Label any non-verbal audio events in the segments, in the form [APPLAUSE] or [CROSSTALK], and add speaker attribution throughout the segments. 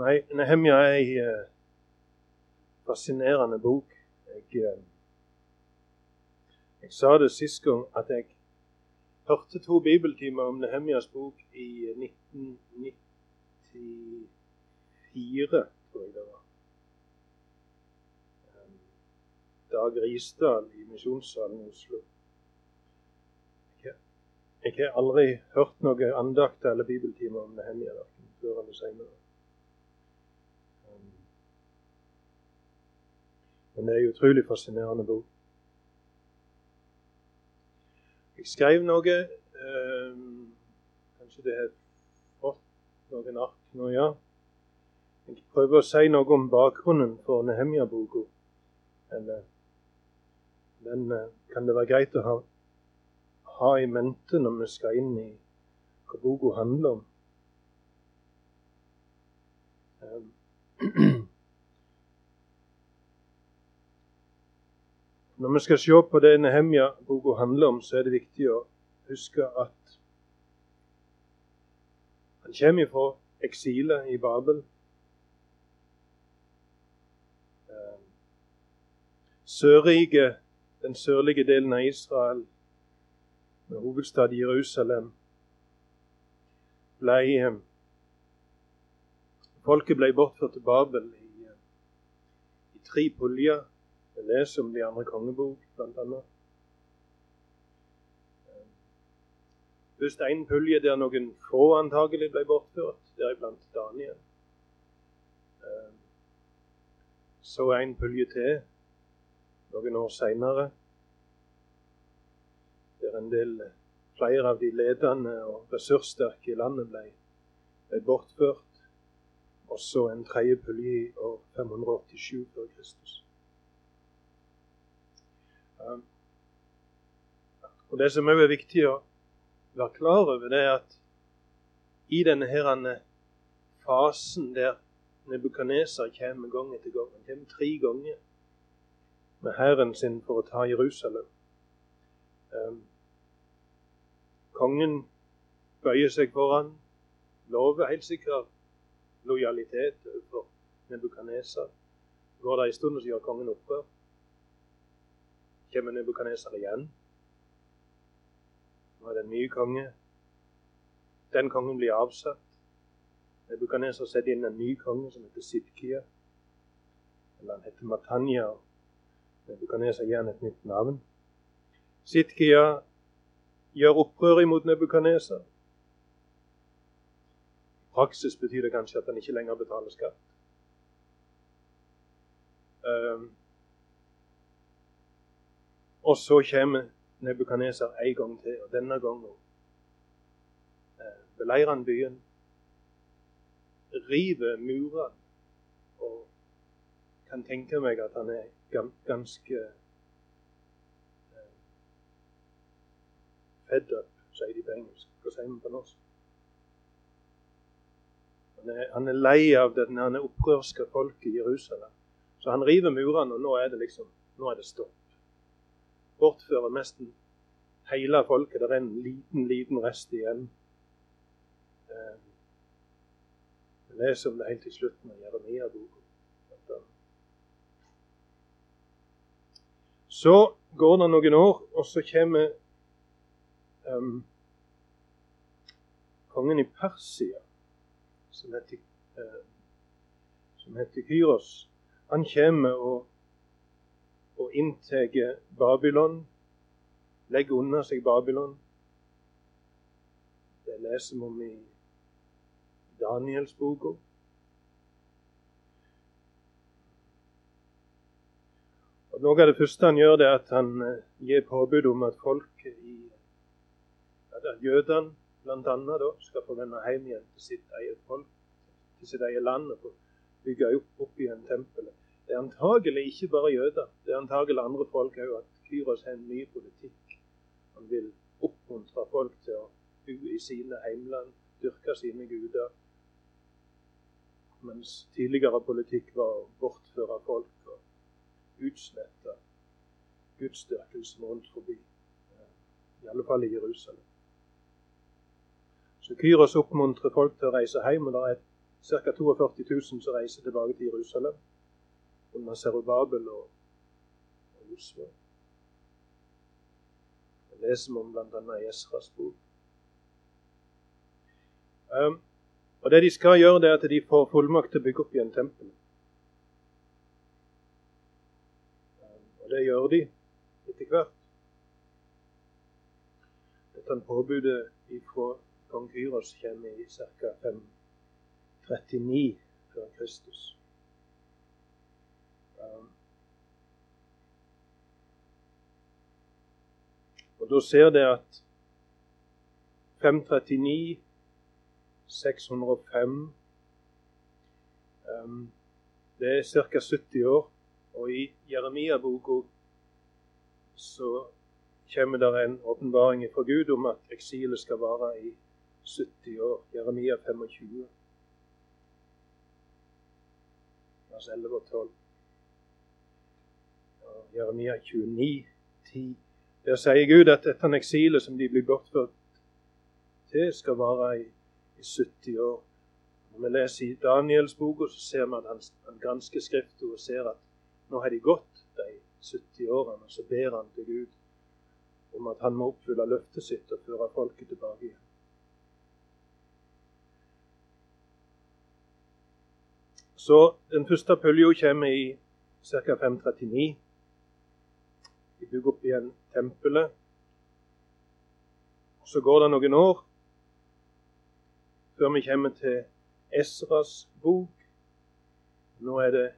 Speaker 1: Nei, Nehemja er ei eh, fascinerende bok. Jeg, eh, jeg sa det sist gang at jeg hørte to bibeltimer om Nehemjas bok i 1994, tror jeg det var. Eh, Dag Risdal i Misjonssalen i Oslo. Jeg, har aldri hørt noe andakt eller bibeltimer om Nehemja før eller senere. Men det er en utrolig fascinerende bok. Jeg skrev noe eh, Kanskje det har fått noen ark nå, ja. Jeg prøver å si noe om bakgrunnen for Nehemja-boka. Eller Den eh, kan det være greit å ha, ha i mente når vi skal inn i hva boka handler om. Um, [CLEARS THROAT] Når vi skal se på det Nehemja-boka handler om, så er det viktig å huske at han kommer fra eksilet i Babel. Eh, Sørriket, den sørlige delen av Israel, med hovedstad Jerusalem, ble Folket ble bortført til Babel i, eh, i tre puljer. Vi leser om de andre kongebok, bl.a. Først en pulje der noen få antagelig ble bortført, deriblant Daniel. Så en pulje til noen år seinere, der en del flere av de ledende og ressurssterke i landet ble, ble bortført. Og så en tredje pulje i år 587 før Kristus. Um, og Det som òg er viktig å være klar over, det er at i denne her fasen der Nebukadneser kommer gang etter gang Han kommer tre ganger med hæren sin for å ta Jerusalem. Um, kongen bøyer seg foran, lover helt sikkert lojalitet overfor Nebukadneser. Går det en stund, så gjør kongen opprør kommer Nebukadneser igjen. Nå er det en ny konge. Den kongen blir avsatt. Nebukadneser setter inn en ny konge som heter Sidkia. Eller han heter Matanya. Nebukadneser gir han et nytt navn. Sidkia gjør opprør imot Nebukadneser. Praksis betyr det kanskje at han ikke lenger betaler skatt. Um, og så kommer Nebukaneser en gang til, og denne gangen eh, beleirer han byen, river murene og kan tenke meg at han er ganske eh, fed up, sier de på engelsk. Hva sier vi på norsk? Han er, han er lei av det opprørske folket i Jerusalem. Så han river murene, og nå er det liksom, nå er det stopp bortfører nesten hele folket. Det er en liten, liten rest igjen. Eh, vi leser om det helt til slutten av Jeremia-boka. Så går det noen år, og så kommer um, kongen i Persia, som heter, uh, som heter Kyros. Han kommer og og inntar Babylon, legger unna seg Babylon. Det leser vi om i Danielsboka. Noe av det første han gjør, det er at han eh, gir påbud om at folket i ja, Jødene bl.a. skal få vende hjem igjen til sitt eget folk, til sitt eget land, og få bygge opp, opp igjen tempelet. Det er antagelig ikke bare jøder. Det er antagelig andre folk òg at Kyros har en ny politikk. Han vil oppmuntre folk til å bo i sine heimland, dyrke sine guder. Mens tidligere politikk var å bortføre folk og utslette gudsdyrkelsen rundt forbi. I alle fall i Jerusalem. Så Kyros oppmuntrer folk til å reise hjem. og Det er ca. 42 000 som reiser tilbake til Jerusalem under Serubabel og, og Josva. Det leser vi om bl.a. i Esras bok. Um, og Det de skal gjøre, det er at de får fullmakt til å bygge opp igjen tempelet. Um, og det gjør de etter hvert. Dette påbudet fra kong Kyros kommer i ca. 539 før Kristus. Og da ser dere at 539, 605 um, Det er ca. 70 år. Og i Jeremia-boka så kommer det en åpenbaring fra Gud om at eksilet skal vare i 70 år. Jeremia 25. Vers 11 og 12. Jeremia 29, 10. Der sier Gud at dette eksilet som de blir bortført til, skal vare i, i 70 år. Når vi leser i Daniels bok, så ser vi at han, han gransker Skriften og ser at nå har de gått de 70 årene. Og så ber han til Gud om at han må oppfylle løftet sitt og føre folket tilbake igjen. Så den første pølja kommer i ca. 539. Vi bygger opp igjen tempelet. Og Så går det noen år før vi kommer til Esras bok. Nå er det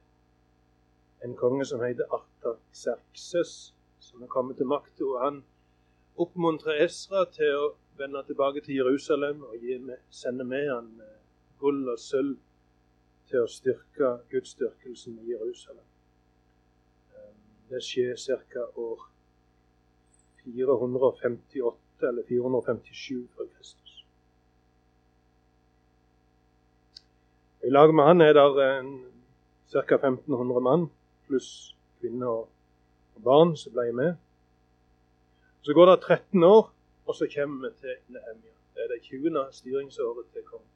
Speaker 1: en konge som heter Artaxerxes, som er kommet til makta. Han oppmuntrer Esra til å vende tilbake til Jerusalem og sende med han eh, gull og sølv til å styrke gudsdyrkelsen i Jerusalem. Det skjer ca. år 458 eller 457 før Kristus. I lag med han er det ca. 1500 mann pluss kvinner og barn som ble med. Så går det 13 år, og så kommer vi til Nehemia. Det er det 20. styringsåret til kong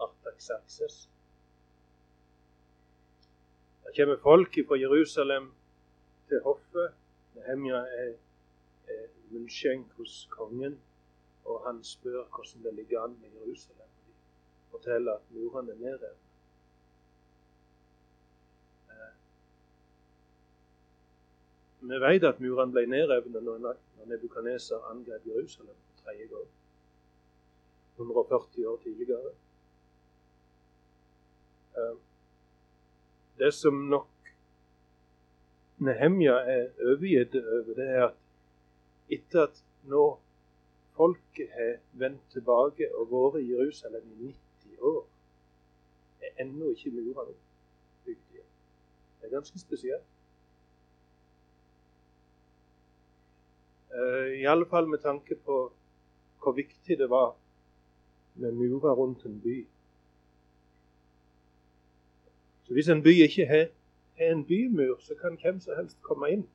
Speaker 1: Artaxerxes. Det kommer folk fra Jerusalem til hoffet. Nehemja er, er munnskjenk hos kongen, og han spør hvordan det ligger an med Jerusalem. De forteller at murene er nedrevet. Vi vet at murene ble nedrevne når Nebukaneser angrep Jerusalem for tredje gang. 140 år tidligere. Eh, det som nok Nehemja er overgitt over, det er at etter at nå folket har vendt tilbake og vært i Jerusalem i 90 år, er ennå ikke murene bygd igjen. Det er ganske spesielt. Uh, I alle fall med tanke på hvor viktig det var med murer rundt en by. Så Hvis en by ikke har, har en bymur, så kan hvem som helst komme inn.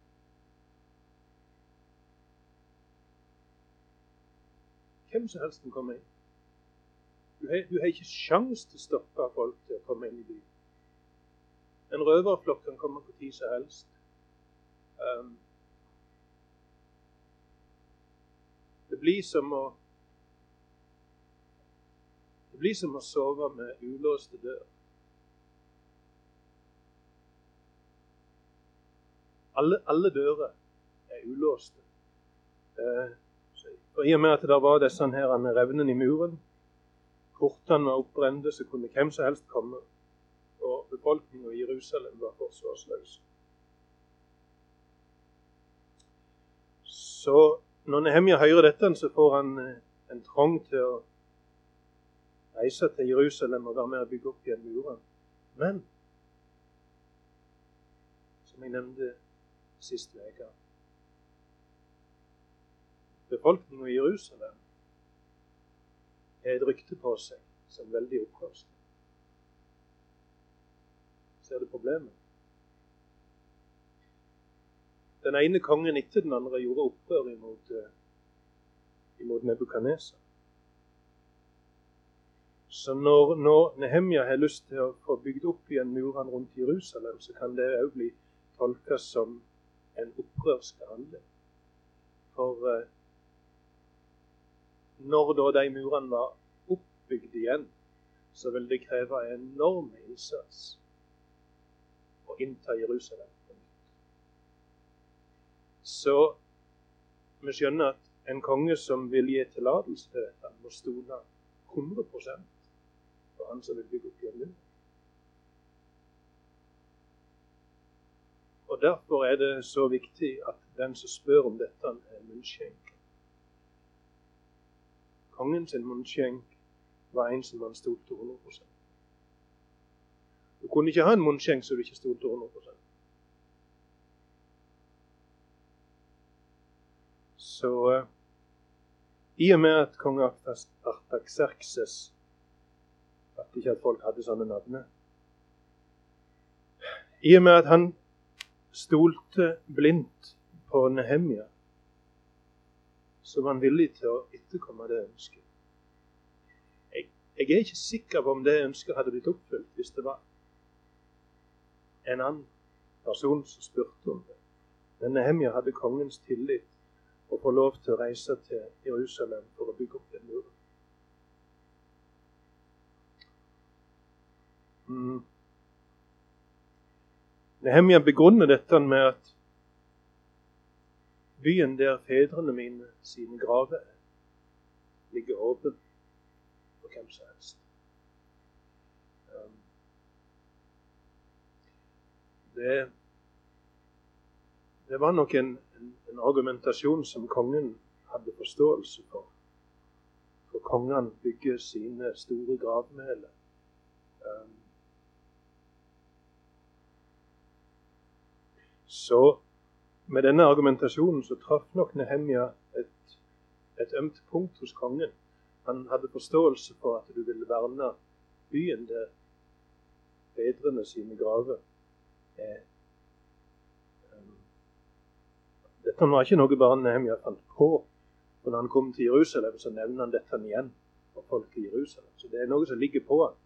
Speaker 1: Hvem som helst kan komme inn. Du har, du har ikke sjans til å stoppe folk til å komme inn i byen. En røverflokk kan komme på tid som helst. Um, Det blir som å Det blir som å sove med ulåste dør. Alle, alle dører er ulåste. Eh, for I og med at det var disse her revnene i muren, portene var oppbrente, så kunne hvem som helst komme. Og befolkningen i Jerusalem var forsvarsløs. Så når Nehemja hører dette, så får han eh, en trang til å reise til Jerusalem og være med å bygge opp igjen murene. Men som jeg nevnte sist uke Befolkningen i Jerusalem har et rykte på seg som veldig oppkast. Ser du problemet? Den ene kongen etter den andre gjorde opprør imot, uh, imot Nebukadneser. Så når, når Nehemja har lyst til å få bygd opp igjen murene rundt Jerusalem, så kan det òg bli tolka som en opprørsk handling. For eh, når da de murene var oppbygd igjen, så vil det kreve enorm innsats å innta Jerusalem på. Så vi skjønner at en konge som vil gi tillatelse til dette, må stole 100 for han som vil bygge opp igjen muren. Og Derfor er det så viktig at den som spør om dette, er munnskjenk. Kongen sin munnskjenk var en som han stolte 100 Du kunne ikke ha en munnskjenk som du ikke stolte 100 Så uh, i og med at kong Artaxerxes at ikke at folk hadde sånne navn. I og med at han stolte blindt på Nehemia, så var han villig til å etterkomme det ønsket. Jeg, jeg er ikke sikker på om det ønsket hadde blitt oppfylt hvis det var en annen person som spurte om det. Men Nehemia hadde kongens tillit og få lov til å reise til Jerusalem for å bygge opp den muren. Mm. Nehemia begrunner dette med at byen der fedrene mine sine graver er, ligger åpen for hvem som helst. Um, det, det var nok en, en, en, argumentasjon som kongen hadde forståelse for. For kongene bygger sine store gravmæler. Um, Så med denne argumentasjonen så traff nok Nehemja et, et ømt punkt hos kongen. Han hadde forståelse for at du ville verne byen der fedrene sine graver er. Um, dette var ikke noe bare Nehemja fant på. For når han kom til Jerusalem, så nevner han dette igjen for folk i Jerusalem. Så det er noe som ligger på han.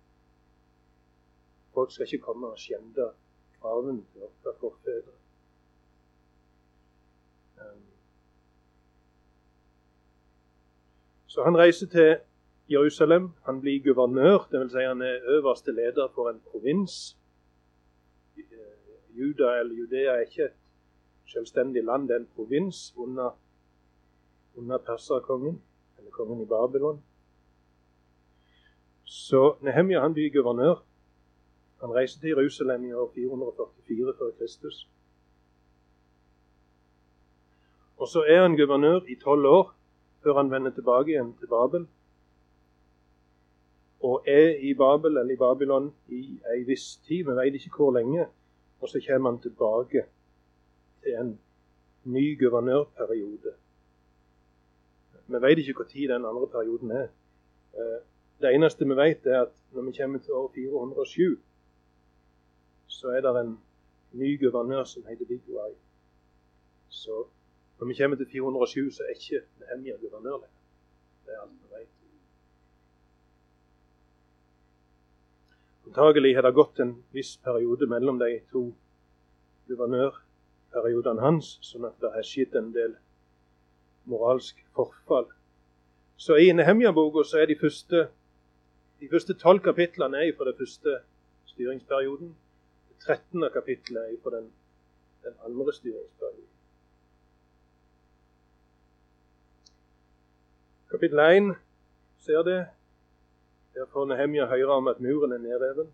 Speaker 1: Folk skal ikke komme og skjende graven til våre forfedre. Så han reiser til Jerusalem. Han blir guvernør, dvs. Si han er øverste leder for en provins. Juda eller Judea er ikke et selvstendig land, det er en provins under, under perserkongen, eller kongen i Babylon. Så Nehemja han blir guvernør. Han reiser til Jerusalem i år 444 før Kristus. Og så er han guvernør i tolv år før han vender tilbake igjen til Babel. Og er i Babel eller i Babylon i ei viss tid, vi vet ikke hvor lenge. Og så kommer han tilbake til en ny guvernørperiode. Vi vet ikke når den andre perioden er. Eh, det eneste vi vet, er at når vi kommer til år 407, så er det en ny guvernør som heter Vigwai. Så når vi kommer til 407, så er ikke Nehemia guvernør lenger. Det er alt vi vet. Antagelig har det gått en viss periode mellom de to guvernørperiodene hans, sånn at det har skjedd en del moralsk forfall. Så i Nehemia-boka så er de første de første tolv kapitlene er fra den første styringsperioden. Det trettende kapittelet er fra den, den andre styringsperioden. Kapittel 1 ser det. Der får Nehemja høre om at muren er nedreven.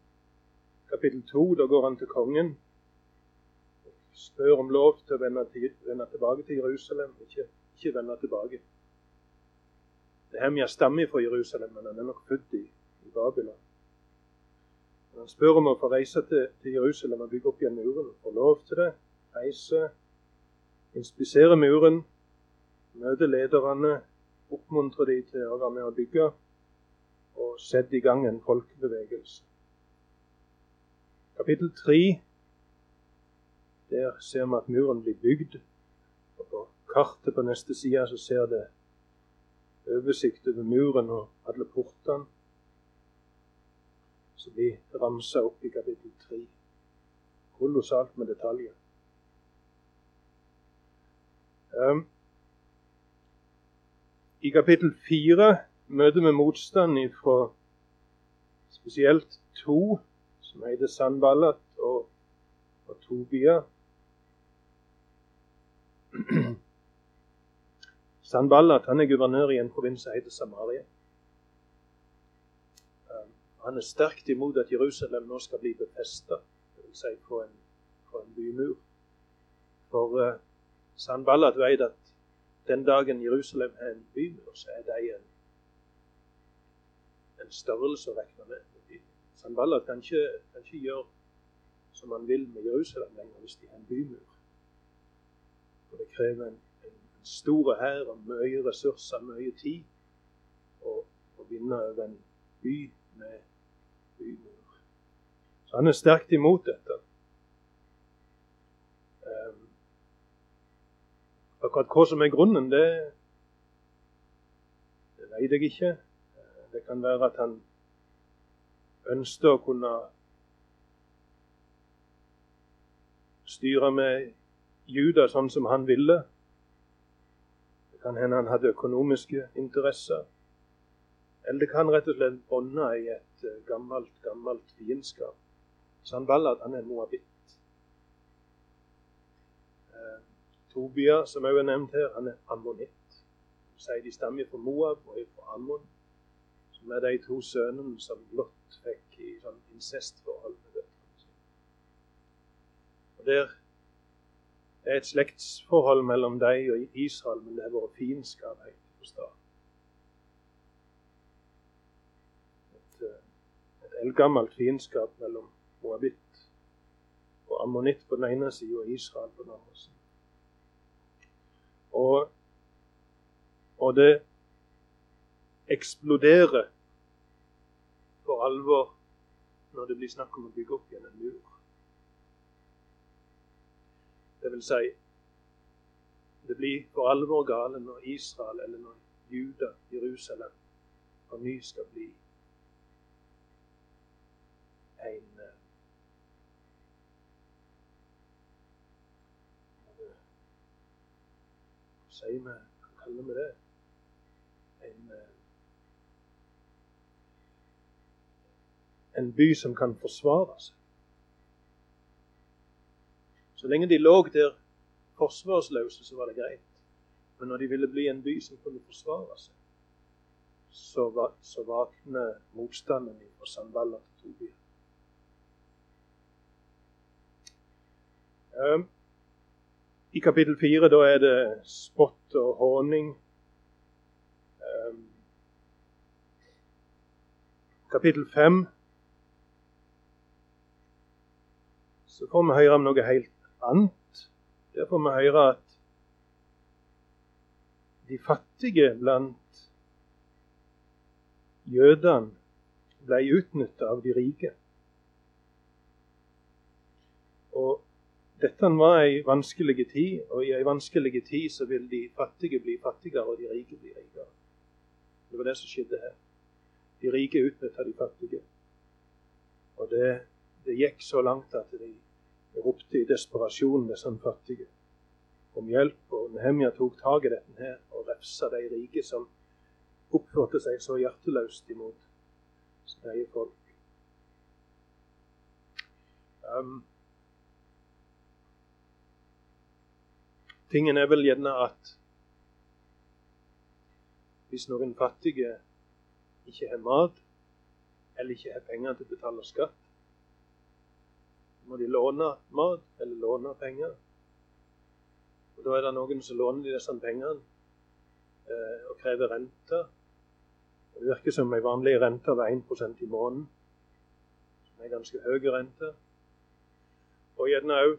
Speaker 1: Kapittel 2, da går han til kongen og spør om lov til å vende, til, vende tilbake til Jerusalem. Ikke, ikke vende tilbake. Nehemja stammer fra Jerusalem, men han er nok født i, i Babylon. Han spør om å få reise til, til Jerusalem og bygge opp igjen muren. Får lov til det. Reise, inspisere muren, møte lederne, oppmuntre de til å være med å bygge, og sette i gang en folkebevegelse. Kapittel tre, der ser vi at muren blir bygd. og På kartet på neste side så ser det oversikt over muren og alle portene. som blir ramsa opp i kapittel 3. Kolossalt med detaljer. Um, I kapittel 4 møter vi motstand fra spesielt to som heter Sanballat og, og Tobia. [CLEARS THROAT] Sanballat han er guvernør i en provins som heter Samaria. Han er sterkt imot at Jerusalem nå skal bli befesta, dvs. Si på, en, få en bymur. For uh, Sanballat vet at den dagen Jerusalem er en bymur, så er det en, en størrelse å regne med. Sanballat kan kan ikke gjøre som han vil med Jerusalem lenger hvis de har en bymur. For det krever en, en, en stor hær og mye ressurser, mye tid, å vinne over en by med bymur. Så han er sterkt imot dette. Um, akkurat hva som er grunnen, det, det vet jeg ikke. Det kan være at han ønsket å kunne styre med Juda sånn som han ville. Det kan hende han hadde økonomiske interesser. Eller det kan rett og slett bånde i et eh, gammelt, gammelt fiendskap. Så han er moabitt. Eh, Tobia, som òg er nevnt her, han er ammonitt. Sier de stammer fra Moab og fra Ammon, som er de to sønnene som Lot fikk i sånn incestforhold med døtrene sine. Det er et slektsforhold mellom dem og Israel, men det har vært fiendskap helt fra Et eldgammelt fiendskap mellom moabitt og ammonitt på den ene sida og Israel på den andre sida. Og, og det eksploderer for alvor når det blir snakk om å bygge opp igjen en mur. Det vil si, det blir for alvor gale når Israel eller når Juda, Jerusalem, på ny skal bli en eh, Sier vi? Kaller vi det? En, eh, en by som kan forsvare seg. Så lenge de lå der forsvarsløse, så var det greit. Men når de ville bli en by som kunne forsvare seg, så, så vakner motstanden fra Sandvalla til Tobia. Ehm, I kapittel fire da er det spott og håning. Ehm, kapittel fem så får vi høre om noe helt annet. Der får vi høre at de fattige blant jødene ble utnytta av de rike. Og dette var ei vanskelig tid, og i ei vanskelig tid så vil de fattige bli fattigere, og de rike bli rikere. Det var det som skjedde her. De rike utnytta de fattige. Og det, det, gikk så langt at de ropte i desperasjon, disse fattige, om hjelp. Og Nehemja tok tak i dette her og refsa de rike som oppførte seg så hjerteløst imot sitt eget folk. Um, Tingen er vel gjerne at hvis noen fattige ikke har mat, eller ikke har penger til å betale skatt, må de låne mat eller låne penger. Og Da er det noen som låner de disse pengene eh, og krever rente. Det virker som en vanlig rente av 1% i måneden, som er ganske høy rente. Og gjerne òg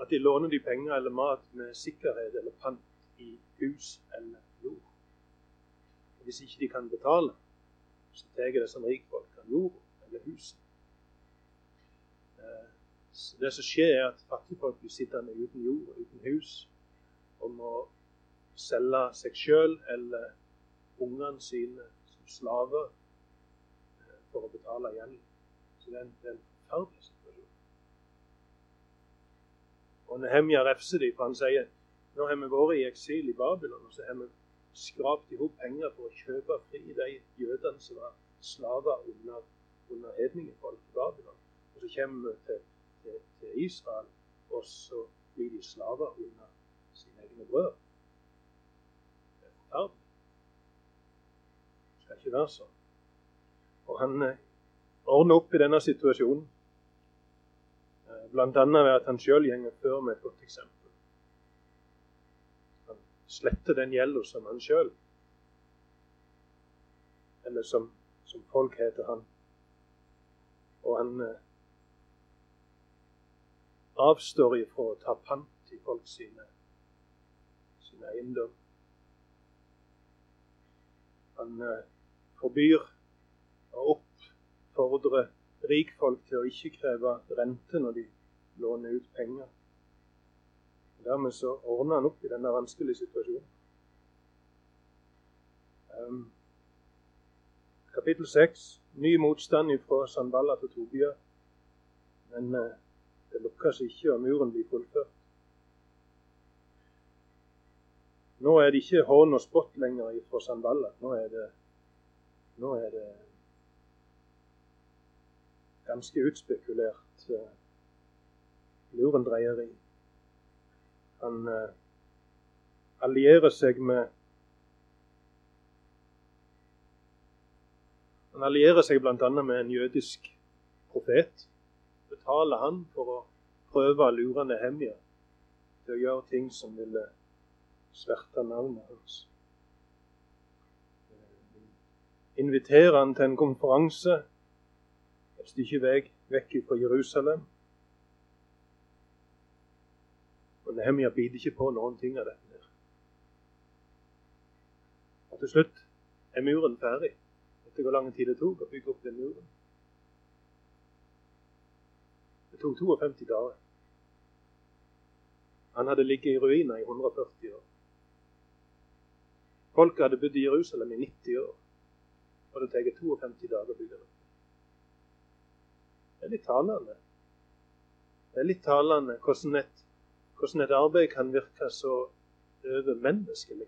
Speaker 1: at de låner de penger eller mat med sikkerhet eller pant i hus eller jord. Og hvis ikke de kan betale, så tar det som rikfolk av jord eller huset. Eh, så det som skjer, er at fattigfolk blir sittende uten jord og uten hus og må selge seg sjøl eller ungene sine som slaver eh, for å betale gjeld. Så det er en, det er forferdelig situasjon. Og Nehemja refser dem, for han sier nå har vi vært i eksil i Babylon, og så har vi skrapt i hop penger for å kjøpe fri de jødene som var slaver under, under hedningefolk i Babylon. Og så kommer vi til, til, til Israel, og så blir de slaver under sine egne brødre. Det er forferdelig. Det skal ikke være sånn. Og han eh, ordner opp i denne situasjonen, bl.a. ved at han sjøl går før med et godt eksempel. Han sletter den gjelda som han sjøl, eller som, som folk heter han. Og han eh, avstår ifra å ta pant i folk sine, sine eiendom. Han eh, forbyr å oppfordre rikfolk til å ikke kreve rente når de låner ut penger. Og Dermed så ordner han opp i denne vanskelige situasjonen. Um, kapittel 6. Ny motstand fra Sandballa til Tobia. Men uh, det lukkes ikke, og muren blir fullført. Nå er det ikke hån og spott lenger fra Sandballa. Nå er det, nå er det ganske utspekulert uh, lurendreieri. Han eh, allierer seg med Han allierer seg bl.a. med en jødisk profet betaler han for å prøve å lure Nehemja til å gjøre ting som ville sverte navnet hans. Inviterer han til en konferanse stykke vei vekk fra Jerusalem. Og Nehemja biter ikke på noen ting av dette. Og til slutt er muren ferdig. Etter hvor lang tid det tok å bygge opp den muren? Det tok 52 dager. Han hadde ligget i ruiner i 140 år. Folket hadde bodd i Jerusalem i 90 år. Og det tar 52 dager å bygge det. Det er litt talende. Det er litt talende hvordan et, hvordan et arbeid kan virke så overmenneskelig.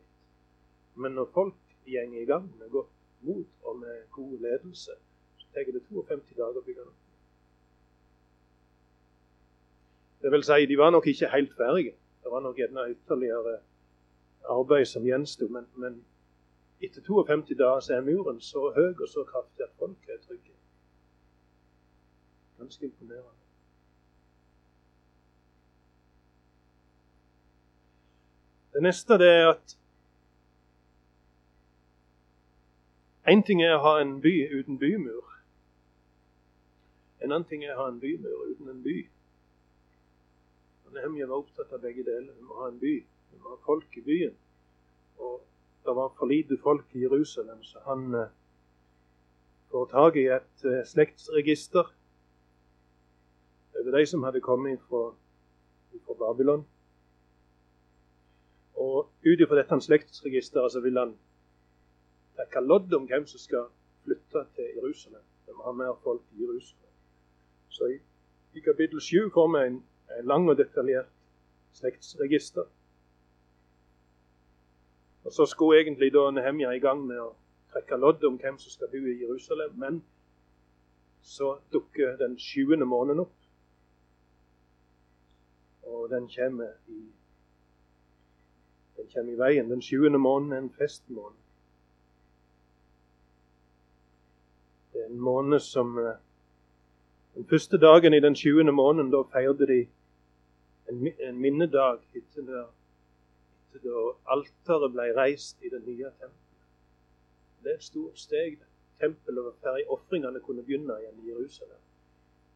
Speaker 1: Men når folk går i gang med godt mot og med god ledelse, så tar det 52 dager å bygge det. Det vil si, de var nok ikke helt ferdige. Det var nok gjerne ytterligere arbeid som gjensto. Men, men, etter 52 dager så er muren så høy og så kraftig at folk er trygge. Ganske imponerende. Det neste det er at Én ting er å ha en by uten bymur. En annen ting er å ha en bymur uten en by. Nehemja var opptatt av begge deler. Vi må ha en by. Vi må ha folk i byen. Og det var for lite folk i Jerusalem, så han eh, får tak i et eh, slektsregister over de som hadde kommet fra Babylon. Og ut ifra dette slektsregisteret så vil han trekke lodd om hvem som skal flytte til Jerusalem. Vi må ha mer folk i Jerusalem. Så i, i kapittel 7 kommer en, en lang og detaljert slektsregister. Og Så skulle egentlig da Nehemja i gang med å trekke lodd om hvem som skal bo i Jerusalem. Men så dukker den sjuende måneden opp. Og den kommer i, kommer i veien. Den sjuende måneden er en festmåned. Det er en måned som eh, Den første dagen i den sjuende måneden, da feirte de en, en minnedag etter da, etter da alteret ble reist i det nye tempelet. Det er et stort steg. Tempelet var ferdig. Ofringene kunne begynne igjen i Jerusalem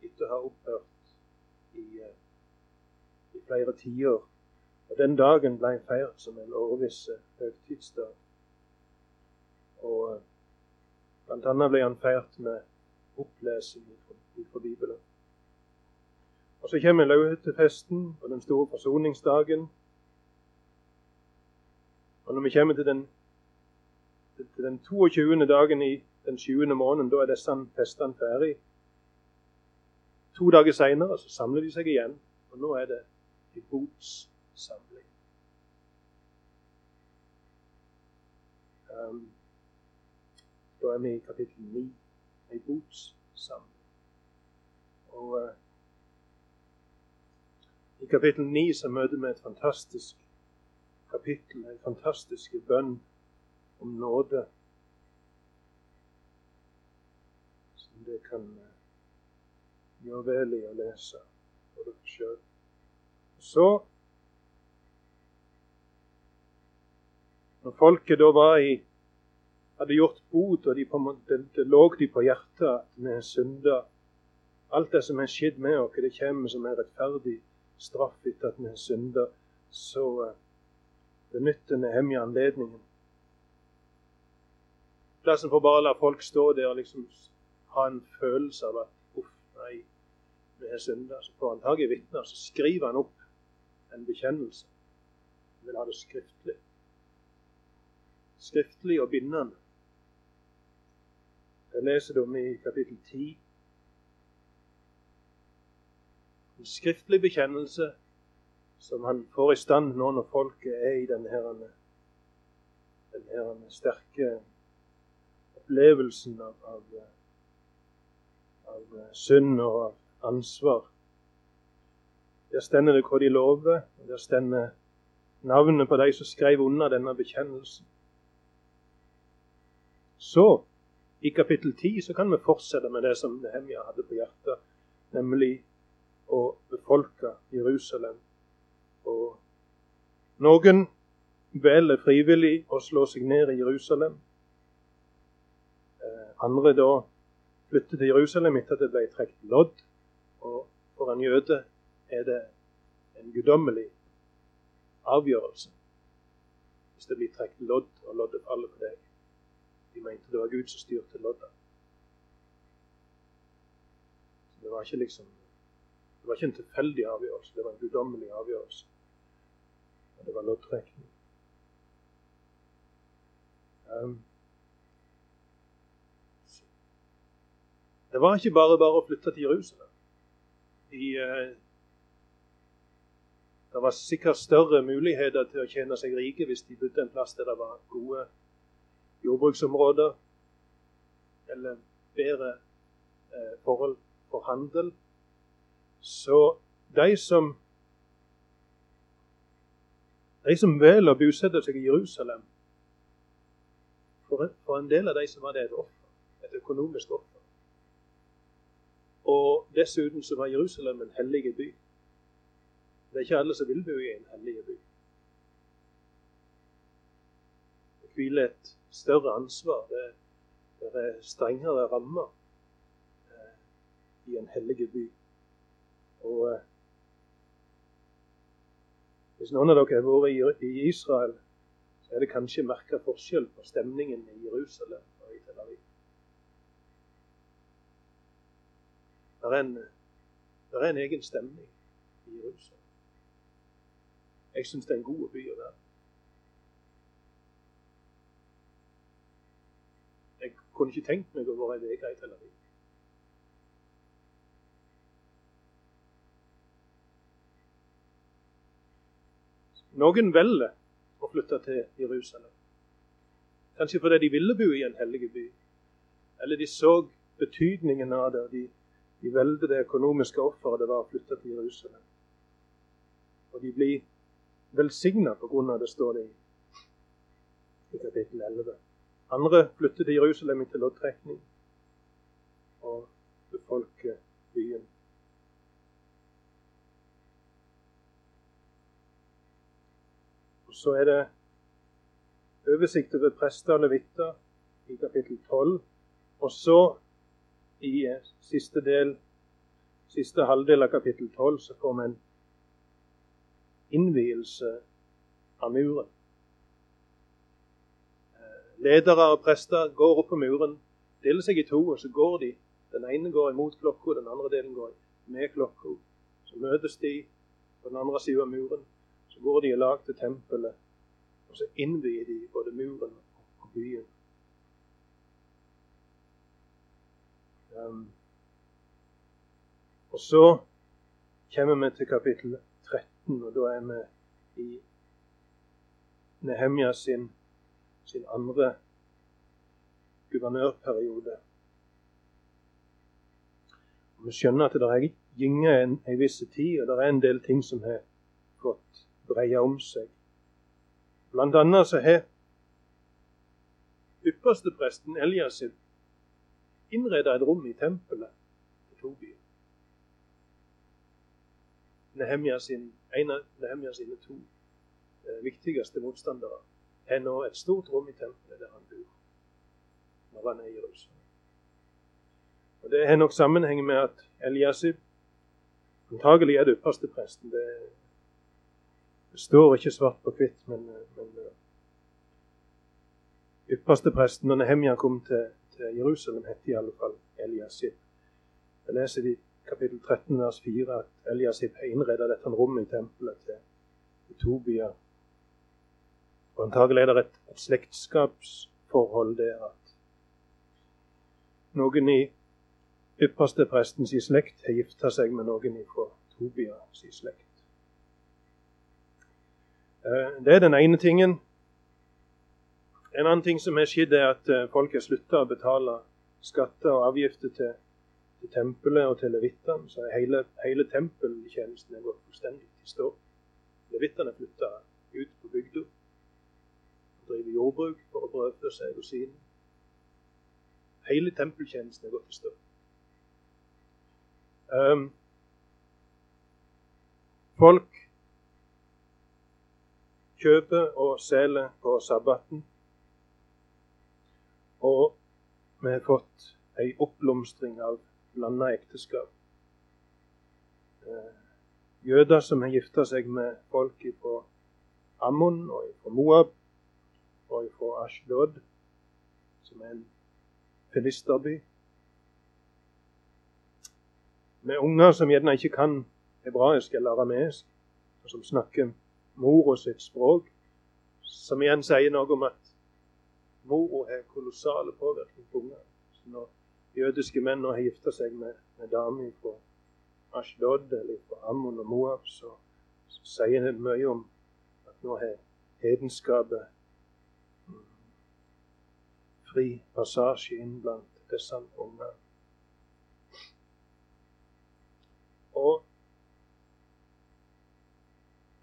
Speaker 1: etter å ha opphørt i, eh, i flere tiår. Og Den dagen ble feiret som en årviss høytidsdag. Og eh, blant annet ble han feiret med opplesing fra Bibelen. Og så kommer løvhyttefesten og den store forsoningsdagen. Og når vi kommer til den, til den 22. dagen i den sjuende måneden. Da er disse festene ferdig. To dager seinere samler de seg igjen, og nå er det en botssamling. Um, da er vi i kapittel 9, ei botssamling. Og uh, i kapittel 9 så møter vi et fantastisk kapittel, en fantastisk bønn om nåde. Som det kan uh, gjøre vel i å lese for dere sjøl. Så Når folket da var i hadde gjort bot, og de på, det, lå de på hjertet at vi synder. Alt det som er skjedd med oss, det kommer som en rettferdig straff etter at vi har synder. Så uh, benytter Nehemja anledningen. Plassen for bare å la folk stå der og liksom ha en følelse av at uff, nei, vi er synder. Så får han tak i vitner, så skriver han opp en bekjennelse. Han vil ha det skriftlig skriftlig og bindende. Jeg leser det om i kapittel 10. En skriftlig bekjennelse som han får i stand nå når folket er i denne, herene, denne sterke opplevelsen av, av, av synd og av ansvar. Der stender det hva de lover, og der stender navnet på de som skrev under denne bekjennelsen. Så, i kapittel 10, så kan vi fortsette med det som Nehemia hadde på hjertet, nemlig å befolke Jerusalem. Og noen velger frivillig å slå seg ned i Jerusalem. Eh, andre da flytter til Jerusalem etter at det ble trukket lodd. Og for en jøde er det en guddommelig avgjørelse hvis det blir trukket lodd, og loddet faller på deg. De mente det var Gud som styrte lodda. Det var ikke liksom det var ikke en tilfeldig avgjørelse, det var en guddommelig avgjørelse. Og det var loddtrekning. Um, det var ikke bare bare å flytte til Jerusalem. De, uh, det var sikkert større muligheter til å tjene seg rike hvis de bodde en plass der det var gode jordbruksområder eller bedre eh, forhold for handel. Så de som de som velger å bosette seg i Jerusalem for, en del av de som var det et offer, et økonomisk offer. Og dessuten så var Jerusalem en hellig by. Det er ikke alle som vil bo i en hellig by. Det hviler et større ansvar. Det, det er strengere rammer eh, i en hellig by. Og eh, Hvis noen av dere har vært i, Israel, så er det kanskje merka forskjell på stemningen i Jerusalem og i Tel Aviv. Det er en, det er en egen stemning i Jerusalem. Jeg syns det er en god by å være. Kunne ikke tenkt meg å være ei uke i Tel. Noen velger å flytte til Jerusalem. Kanskje fordi de ville bo i en hellig by. Eller de så betydningen av det. De, de valgte det økonomiske offeret det var å flytte til Jerusalem. Og de blir velsigna pga. det, står det i kapittel 11. Andre flyttet til Jerusalem til loddtrekning og befolket byen. Og Så er det oversikt over prester og levitter i kapittel 12. Og så i siste del, siste halvdel av kapittel 12 så får vi en innvielse av muren. Ledere og prester går opp på muren, deler seg i to, og så går de. Den ene går imot klokka, den andre delen går med klokka. Så møtes de på den andre siden av muren. Så går de i lag til tempelet, og så innvier de både muren og byen. Um, og så kommer vi til kapittel 13, og da er vi i Nehemja sin, sin andre guvernørperiode. Og vi skjønner at det er gynge en, en viss tid, og det er en del ting som har fått breie om seg. Blant annet så har ypperstepresten Eliasib innreda et rom i tempelet til Tobi. Nehemia, sin, en av Nehemia sine to eh, viktigste motstandere har nå et stort rom i tempelet der han bor når han er i Jerusalem. Og Det har nok sammenheng med at Eliasib antagelig er det ypperste presten. Det, det, står ikke svart på hvitt, men, men eh, ypperste presten når Nehemja kom til, til Jerusalem, het i alle fall Eliasib. Jeg leser i kapittel 13 vers 4 at Eliasib har innreda dette rommet i tempelet til Tobia. Og antagelig er det et, et slektskapsforhold der at noen i ypperste prestens slekt har gifta seg med noen fra Tobias slekt. Eh, det er den ene tingen. En annen ting som har skjedd, er at eh, folk har slutta å betale skatter og avgifter til, til tempelet og til levittene. Så hele, hele tempeltjenesten er gått fullstendig i stå. Levittene flytta ut på bygda. Driver jordbruk for å brødfø seg og sine. Hele tempeltjenesten er gått i stå. Um, folk kjøper og selger på sabbaten. Og vi har fått ei oppblomstring av blanda ekteskap. Eh, jøder som har gifta seg med folk fra Ammon og fra Moab og fra Ashdod, som er en filisterby. Med unger som gjerne ikke kan hebraisk eller arameisk, og som snakker mora sitt språk, som igjen sier noe om at mora har kolossale påvirkning på unger. Så når jødiske menn har gifta seg med, med damer fra Ashdod eller fra Ammon og Moab, så, så sier det mye om at nå har hedenskapet fri passasje inn blant disse ungene. Og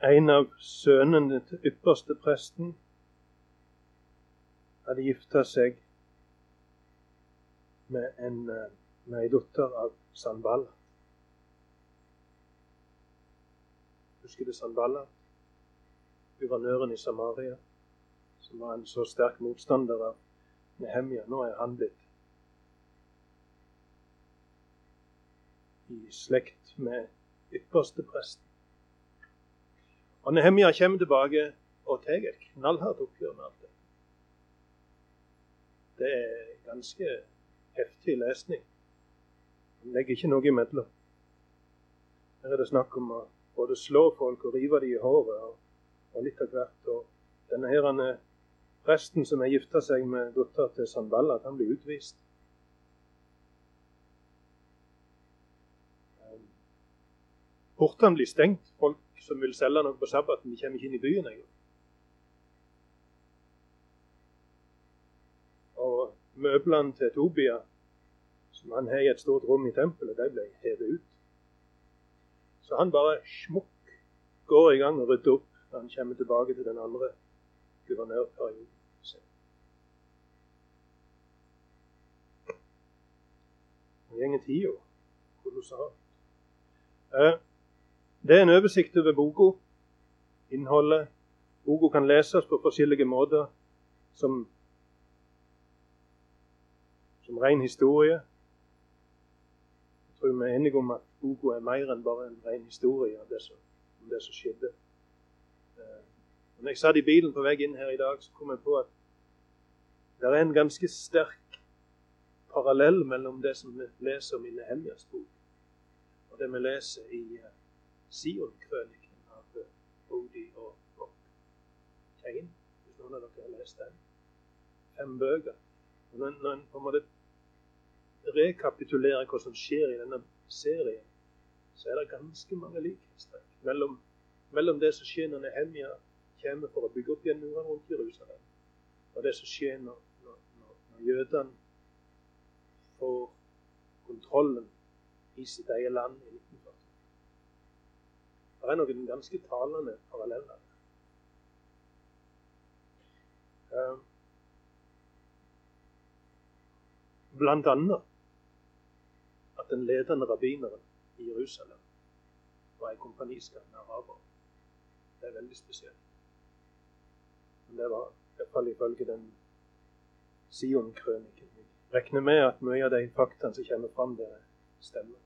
Speaker 1: en av sønnene til ypperste presten hadde gifta seg med en, med ei datter av Sandballa. Husker du Sandballa? Guvernøren i Samaria, som var en så sterk motstander av Nehemja, nå er han blitt i slekt med ypperste presten. Og Nehemja kommer tilbake og tar et knallhardt oppgjør med alt det. Det er ganske heftig lesning. Han legger ikke noe imellom. Her er det snakk om å både slå folk og rive dem i håret og, og litt av hvert. Og denne her, er Presten som har gifta seg med dattera til Sanballat, han blir utvist. Portene blir stengt. Folk som vil selge noe på sabbaten, de kommer ikke inn i byen engang. Og møblene til Tobia, som han har i et stort rom i tempelet, de ble hevet ut. Så han bare smukk går i gang og rydder opp når han kommer tilbake til den andre guvernørperioden. Går tida kolossalt. Eh, det er en oversikt over boka, innholdet. Boka kan leses på forskjellige måter, som, som ren historie. Jeg tror vi er enige om at boka er mer enn bare en ren historie om det som, om det som skjedde. Eh, når jeg satt i bilen på vei inn her i dag, så kom jeg på at det er en ganske sterk parallell mellom det som vi leser om i Nehemjas bok, og det vi leser i uh, Sion-krøniken av uh, og, Bob Kane, hvis noen av dere har lest den. Fem bøker. Når, når en på en måte rekapitulerer hva som skjer i denne serien, så er det ganske mange likhetstrekk mellom, mellom, det som skjer når Nehemja kommer for å bygge opp igjen murene rundt Jerusalem, og det som skjer når, når, når jødene får kontrollen i sitt eget land i 1940. Det er noen ganske talende paralleller. Uh, blant annet at den ledende rabbineren i Jerusalem var en kompaniskap araber, Det er veldig spesielt. Men det var i hvert fall ifølge den Sion-krøniken. Regner med at mye av de faktaene som kommer fram der, stemmer.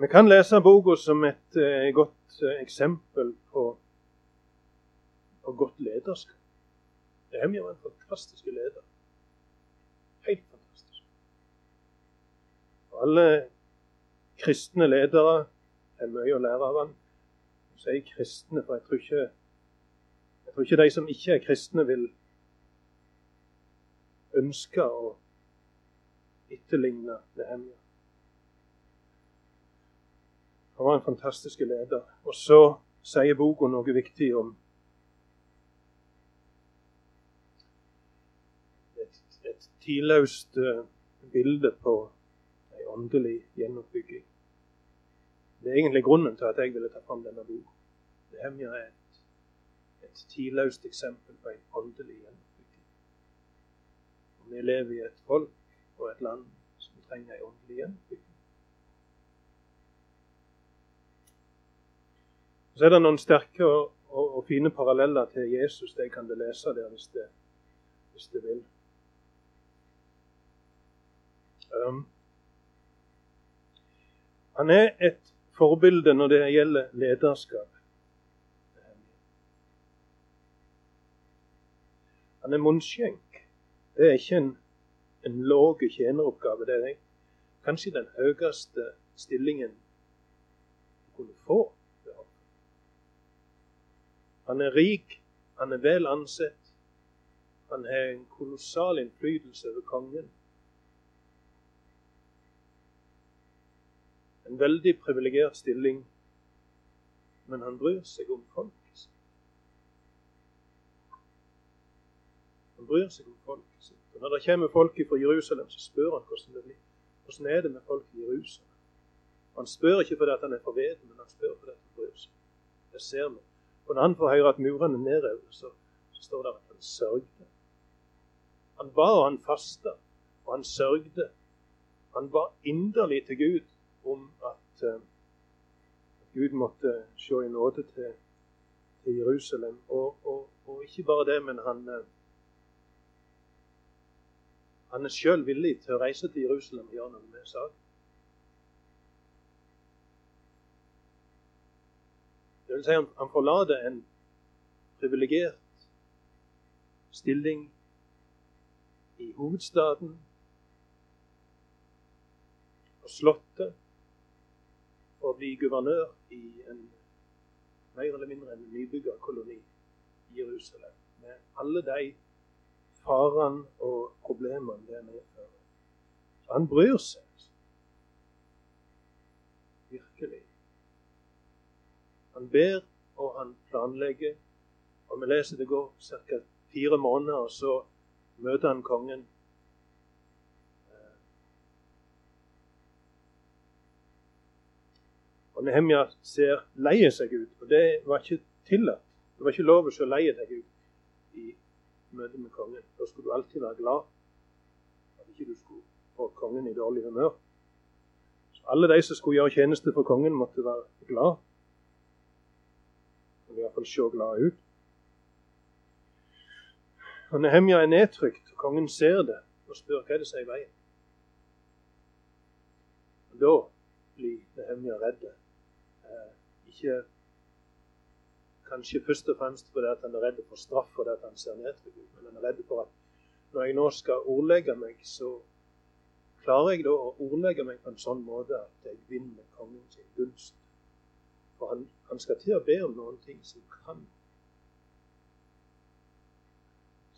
Speaker 1: Vi kan lese boka som et eh, godt eh, eksempel på, på godt lederskap. Nehemia var en fantastisk leder. Helt fantastisk. Og alle kristne ledere er mye å lære av han. Jeg sier kristne, for jeg tror ikke jeg tror ikke de som ikke er kristne, vil ønske å etterligne Nehemja. Han var en fantastisk leder. Og så sier boka noe viktig om et, et tidløst eh, bilde på en åndelig gjenoppbygging. Det er egentlig grunnen til at jeg ville ta fram denne boka. Nehemja er et, et tidløst eksempel på en åndelig gjenoppbygging. Vi lever i et folk og et land som trenger en åndelig gjenbygging. Så er det noen sterke og, og, og fine paralleller til Jesus. De kan du lese der hvis det, hvis det vil. Um, han er et forbilde når det gjelder lederskap. Han er munnskjenk. Det er ikke en, en lav tjeneroppgave. Det er kanskje den høyeste stillingen du kunne få. Han er rik, han er vel ansett. Han har en kolossal innflytelse over kongen. en veldig privilegert stilling, men han bryr seg om folk. Han bryr seg om. Og Når det kommer folk fra Jerusalem, så spør han hvordan det blir. Hvordan er det med folk i Jerusalem? Han spør ikke fordi han er forveden, men han spør fordi han bryr seg. Det ser vi. Og Når han får høre at murene er nedrevet, så, så står det at han sørgde. Han ba og han fasta, og han sørgde. Han ba inderlig til Gud om at, uh, Gud måtte se i nåde til, til Jerusalem. Og, og, og, ikke bare det, men han, uh, han er sjøl villig til å reise til Jerusalem og gjøre noe med saken. Det vil si han, han forlater en privilegert stilling i hovedstaden og slottet å bli guvernør i en mer eller mindre en nybygga koloni i Jerusalem. Med alle de farene og problemene det medfører. Han bryr seg. Virkelig. Han ber, og han planlegger. Og vi leser det går ca. fire måneder, og så møter han kongen Og Nehemja ser leie seg ut, og det var ikke tillatt. Det var ikke lov å se leie deg ut møte med kongen. Da skulle du alltid være glad at ikke du skulle få kongen i dårlig humør. Så alle de som skulle gjøre tjeneste for kongen, måtte være glad. Eller iallfall se glad ut. Og Nehemja er nedtrykt, og kongen ser det og spør hva det som er i veien. Og Da blir Nehemja redd ikke kanskje først og fremst fordi at han er redd for straff fordi at han ser ned til Gud, men han er redd for at når jeg nå skal ordlegge meg, så klarer jeg da å ordlegge meg på en sånn måte at jeg vinner kongen sin gunst. For han, han skal til å be om noen ting som kan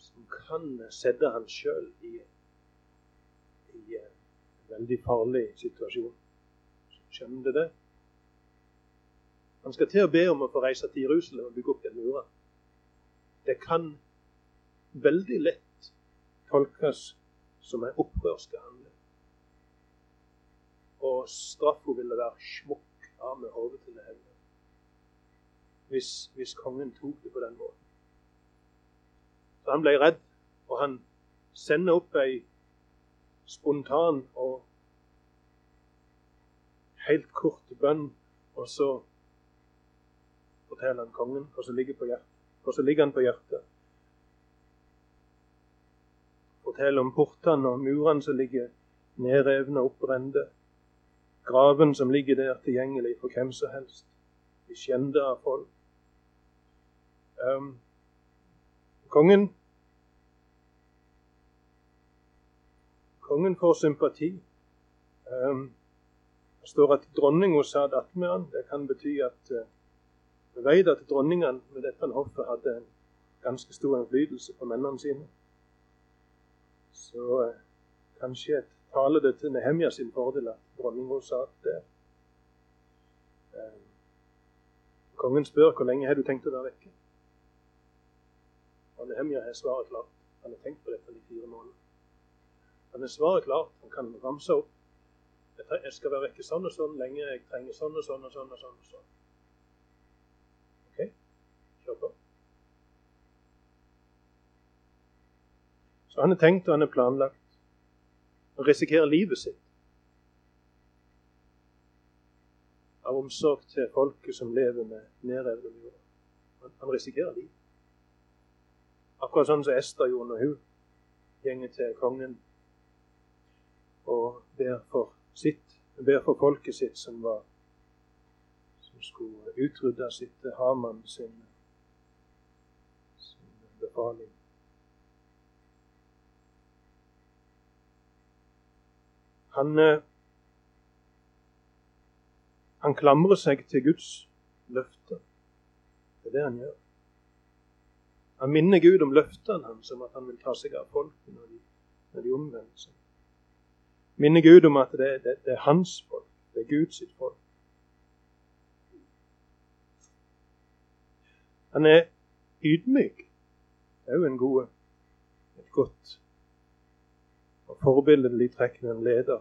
Speaker 1: som kan sette han sjøl i, i, Veldig farlig situasjon. Skjønner du det? Han skal til å be om å få reise til Jerusalem og bygge opp den mura. Det kan veldig lett tolkes som en opprørsk handling. Og straffa ville være smukk av med hodet til hele. Hvis, hvis kongen tok det på den måten. Så han ble redd, og han sender opp ei spontan og helt kort bønn, og så forteller han kongen hva som ligger ligger han på hjertet. Forteller om portene og murene som ligger nedrevne og oppbrente. Graven som ligger der tilgjengelig for hvem som helst. De skjende av folk. Um, kongen Kongen får sympati. Um, det står at dronninga satt attmed han. Det kan bety at uh, vi vet at dronningene med dette hoffet hadde en ganske stor innflytelse på mennene sine. Så eh, kanskje taler det til Nehemja sin fordel at dronninga satt der. Eh, kongen spør hvor lenge har du tenkt å være vekke. Og Nehemja har svaret klart. Han har tenkt på dette i fire måneder. Han har svaret klart. Han kan ramse opp. Jeg skal være vekke sånn og sånn lenge. Jeg trenger sånn og sånn og sånn. og sånn og sånn. På. Så han er tenkt og han er planlagt. Han risikerer livet sitt. Av omsorg til folket som lever med nedrevne murer. Han, han risikerer livet. Akkurat sånn som Ester gjorde når hun gjenger til kongen og ber for sitt, ber for folket sitt som var som skulle utrydde sitt Haman sin, befaling. Han, eh, han klamrer seg til Guds løfter. Det er det han gjør. Han minner Gud om løftene hans om at han vil ta seg av folket når de, når de omvender seg. Minner Gud om at det, det, det, er hans folk. Det er Guds folk. Han er ydmyk. Jo en god, et godt og forbilledlig trekk når en leder.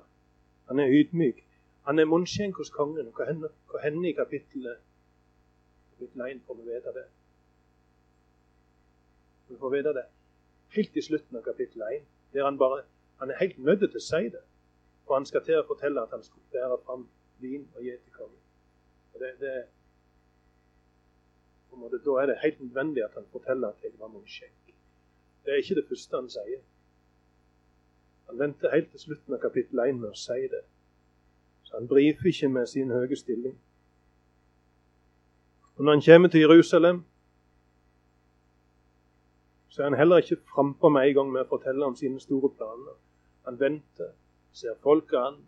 Speaker 1: Han er ydmyk. Han er munnskjenk hos kongen. Hender, hva hender i kapittelet kapittel 1 får vi vite det? Vi får vite det helt i slutten av kapittel 1, der han bare han er helt nødt til å si det. For han skal til å fortelle at han skal bære fram vin og gjete kongen. Og Det, det, måte, da er det helt nødvendig at han forteller at jeg var munnskjenk. Det er ikke det første han sier. Han venter helt til slutten av kapittel 1 med å si det. Så han brifer ikke med sin høye stilling. Og når han kommer til Jerusalem, så er han heller ikke frampå med en gang med å fortelle om sine store planer. Han venter, ser folket an,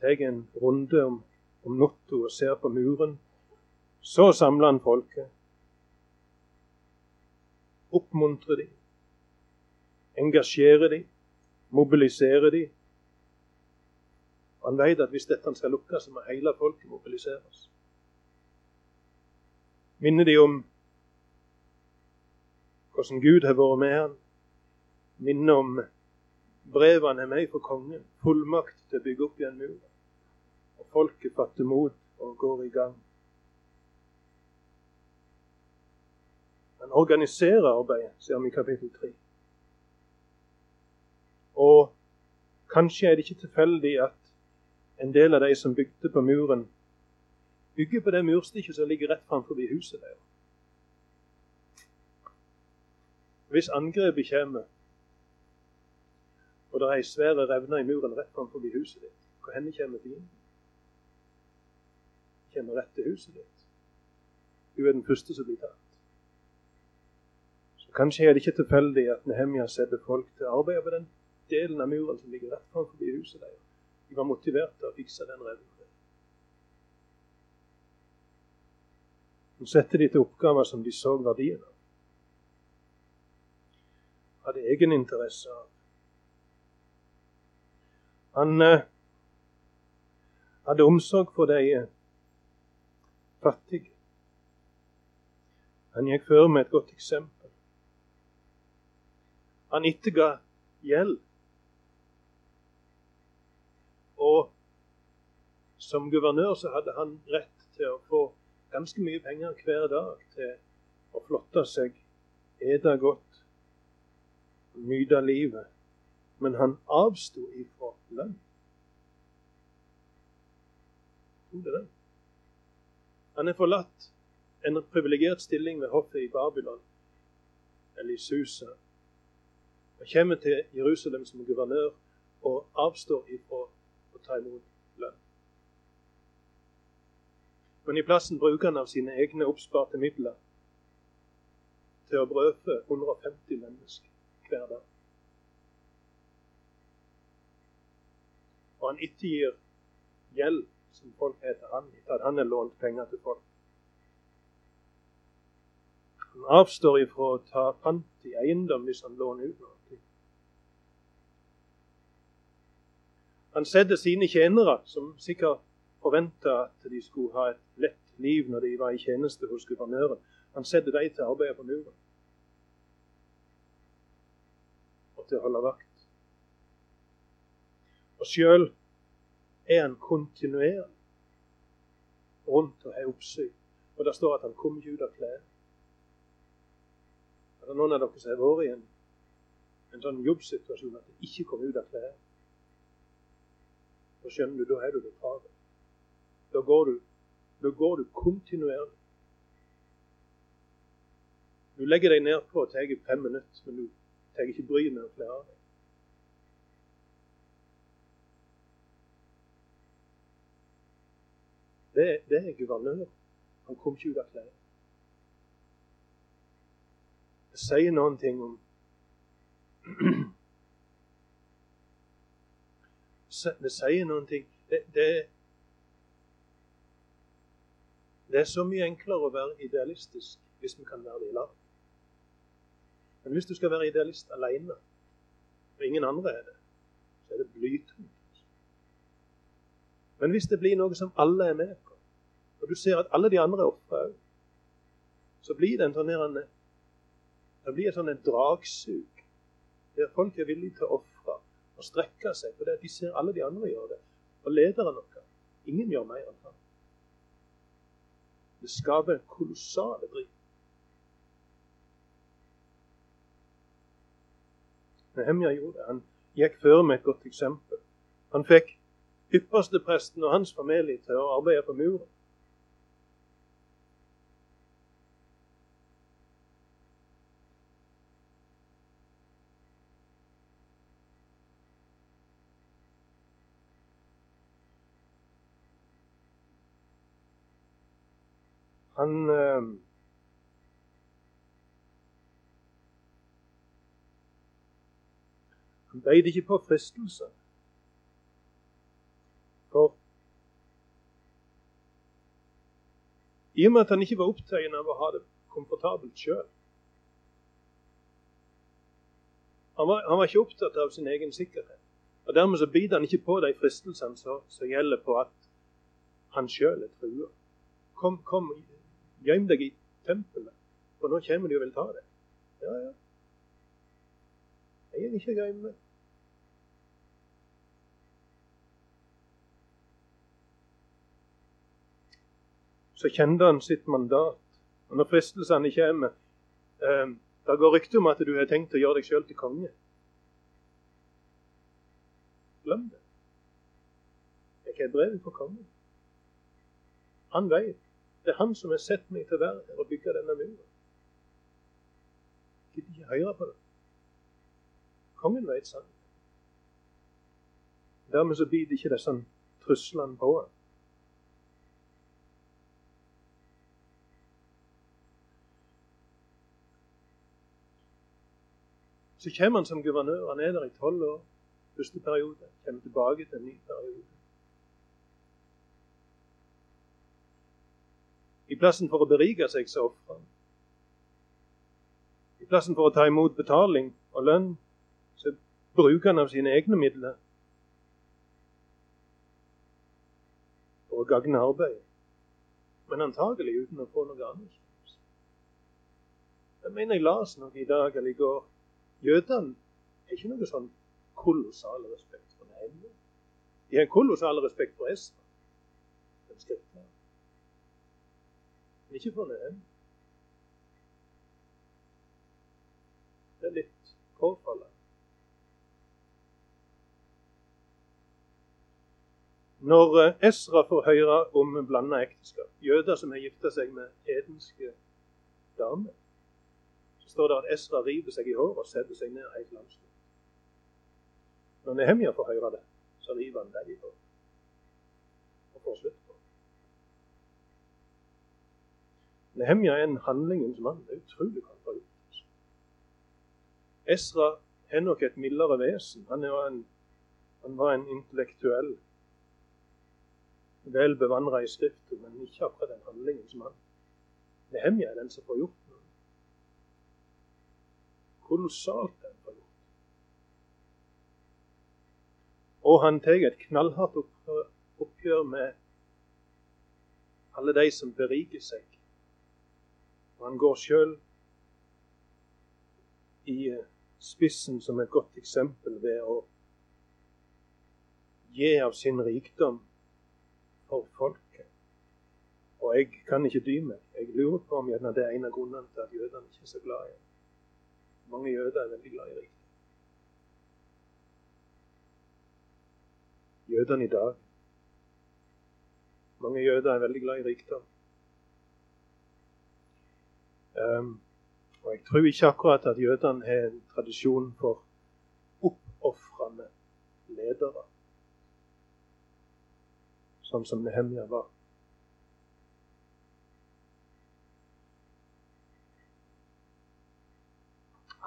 Speaker 1: tar en runde om, om natta og ser på muren. Så samler han folket. Oppmuntrer dem. Engasjere dem. Mobilisere dem. Han vet at hvis dette skal lukkes, så må hele folket mobiliseres. Minner de om hvordan Gud har vært med han. Minne om brevene er med fra kongen. Fullmakt til å bygge opp igjen muren. Og folket fatter mot og går i gang. Han organiserer arbeidet, ser vi i kapittel 3. Og kanskje er det ikke tilfeldig at en del av de som bygde på muren, bygger på det murstykket som ligger rett framfor huset deres. Hvis angrepet kommer, og det er ei svær revne i muren rett framfor huset ditt, hvor henne kommer fienden? Kommer rett til huset ditt. Du er den første som blir tatt. Kanskje er det ikke tilfeldig at Nehemja setter folk til å arbeide på den delen av muren som ligger rett framfor huset deres. De var motivert til å fikse den revnen. Så setter de til oppgaver som de så verdien av hadde egeninteresse av. Han eh, hadde omsorg for de fattige. Han gikk før med et godt eksempel. Han etterga gjeld. Og som guvernør så hadde han rett til å få ganske mye penger hver dag til å flotte seg, ete godt, nyte livet. Men han avsto ifra lønn. Han er forlatt en privilegert stilling ved hoffet i Babylon, eller i Susa, og kommer til Jerusalem som guvernør og avstår ifra å ta imot lønn. Men i plassen bruker han av sine egne oppsparte midler til å brødfø 150 mennesker hver dag. Og han ettergir gjeld som folk heter han, etter at han har lånt penger til folk. Han avstår ifra å ta pant i eiendom hvis han låner ut noe. Han setter sine tjenere, som sikkert forventa at de skulle ha et lett liv når de var i tjeneste hos guvernøren, han setter dem til å arbeide på muren. Og til å holde vakt. Og sjøl er han kontinuerlig rundt og har oppsyn. Og det står at han kom ikke ut av klær. Er det noen av dere som har vært i en, en sånn jobbsituasjon at de ikke kom ut av klær? Så skjønner du, da er du det travelt. Da går du, da går du kontinuerlig. Du legger deg nedpå og tar fem minutter, men du tar ikke bryet med å kle av deg. Det, det er guvernør. Han kom ikke ut av klær. Det sier noen ting om [CLEARS THROAT] det sier noen ting. Det, det, det, er så mye enklere å være idealistisk hvis vi kan være det i lag. Men hvis du skal være idealist alene, og ingen andre er det, så er det blytungt. Men hvis det blir noe som alle er med på, og du ser at alle de andre er ofre òg, så blir det en sånn det blir et sånn dragsug der folk er villige til å ofre og strekke seg. For de ser alle de andre gjøre det. Og lederen vår Ingen gjør mer enn han. Det skaper kolossale driv. Nehemja gjorde det. Han gikk føre med et godt eksempel. Han fikk ypperstepresten og hans familie til å arbeide på muren. Han eh, Han beit ikke på fristelse. For i og med at han ikke var opptatt av å ha det komfortabelt sjøl han, han var, ikke opptatt av sin egen sikkerhet. Og Dermed så biter han ikke på de fristelsene som gjelder på at han sjøl er trua. Kom, kom, Gjem deg i tempelet, for nå kommer de og vil ta deg. Ja, ja. Jeg er ikke gøyme. Så kjente han sitt mandat. Og når fristelsene kommer eh, Det går rykte om at du har tenkt å gjøre deg sjøl til konge. Glem det. Jeg har et brev fra kongen. Han vet det er han som har sett meg til her og bygge denne muren. Gidder ikke høre på det. Kongen vet sannheten. Dermed så biter ikke disse truslene på. Så kommer han som guvernør. Han er der i tolv år. Første periode. Kommer tilbake til en ny periode. I plassen for å berike seg, så ofrer han. I plassen for å ta imot betaling og lønn, så bruker han av sine egne midler. for å gagne arbeidet. Men antagelig uten å få noe annet. Jeg mener jeg leste noe i dag eller i går. Jødene har ikke noe sånn kolossal respekt for Nehemia. De har kolossal respekt for Esra, den skriftlæreren. Ikke for Nehemia. Det er litt påfallende. Når eh, Esra får høre om blanda ekteskap, jøder som har gifta seg med edenske damer, så står det at Esra river seg i håret og setter seg ned helt langsomt. Når Nehemia får høre det, så river han deg i håret og får slutt Nehemia er en handlingens mann. Det er utrolig hva han får gjort. Esra er nok et mildere vesen. Han, en, han var en intellektuell vel bevandra i Skriften, men ikke akkurat en handlingens mann. Nehemja er den som får gjort noe. Kolossalt den får gjort. Og han tar et knallhardt oppgjør med alle de som beriker seg. Og han går sjøl i spissen som et godt eksempel ved å gi av sin rikdom for folket. Og jeg kan ikke dy meg. Jeg lurer på om det er en av grunnene til at jødene ikke er så glad i. Mange jøder er veldig glad i rikdom. Jødene i dag Mange jøder er veldig glad i rikdom. Og jeg tror ikke akkurat at jødene har en tradisjon for oppofrende ledere sånn som Nehemja var.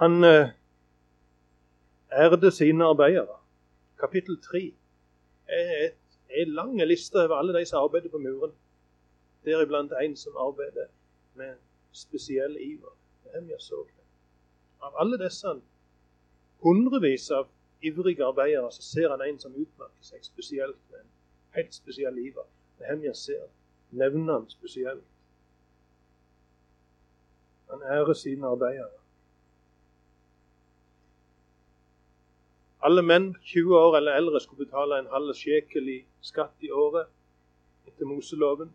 Speaker 1: Han ærede ærde sine arbeidere. Kapittel 3 er en lang liste over alle de som arbeider på muren. Deriblant en som arbeider med spesiell iver. Av alle disse hundrevis av ivrige arbeidere så ser han en som utmerker seg spesielt med en helt spesiell iver. Nehemja ser nevner han spesielt. Han ærer sine arbeidere. Alle menn 20 år eller eldre skulle betale en halv sjekel i skatt i året etter Moseloven.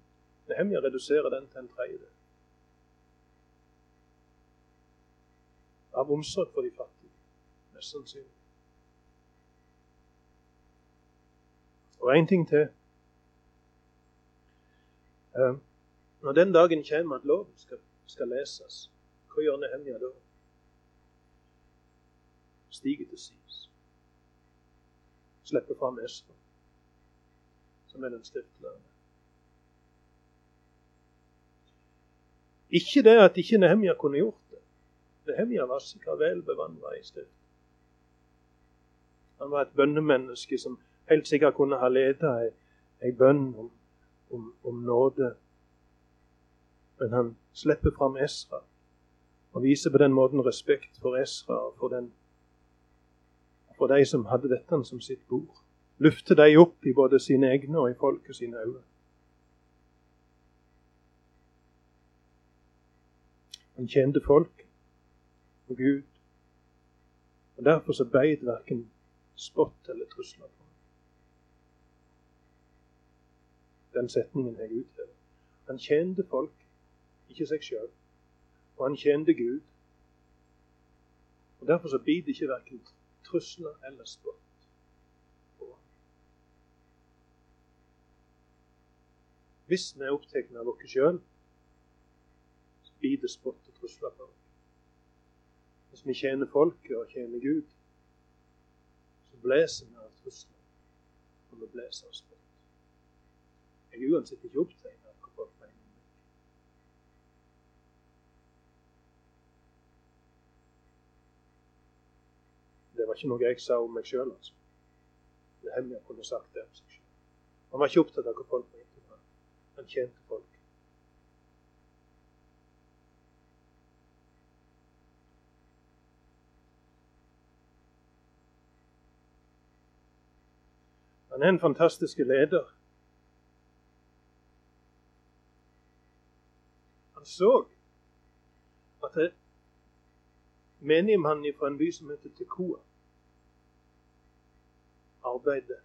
Speaker 1: Nehemja reduserer den til en tredjedel. Av omsorg for de fattige, mest sannsynlig. Og én ting til. Uh, når den dagen kommer at loven skal, skal leses, hva gjør Nehemja da? Stiger til sides. Slipper fram Esra, som er den skriftlærende. Ikke det at ikke Nehemja kunne gjort det. Nehemja var sikkert vel bevandra i skrift. Han var et bønnemenneske som helt sikkert kunne ha leda ei bønn om, om, om, nåde. Men han slipper fram Esra og viser på den måten respekt for Esra og for, den, for de som hadde dette som sitt bord. Lufter de opp i både sine egne og i folket sine øyne. Han tjente folk og Gud. Og Derfor så beit verken spott eller trusler på Den setningen jeg uthever. Han tjente folk, ikke seg sjøl. Og han tjente Gud. Og Derfor så biter ikke verken trusler eller spott ham. Hvis vi er opptatt av oss sjøl, biter spott og trusler på oss. Hvis vi tjener folket og tjener Gud, så blåser vi av trusler, og vi blåser av bort. Jeg er uansett ikke opptatt av hva folk mener. Det var ikke noe jeg sa om meg sjøl, altså. Jeg kunne sagt det om seg sjøl. Han var ikke opptatt av hva folk mente. Han tjente folk. Han er en fantastisk leder. Han så at menigmannen fra en by som heter Tekoa, arbeidet.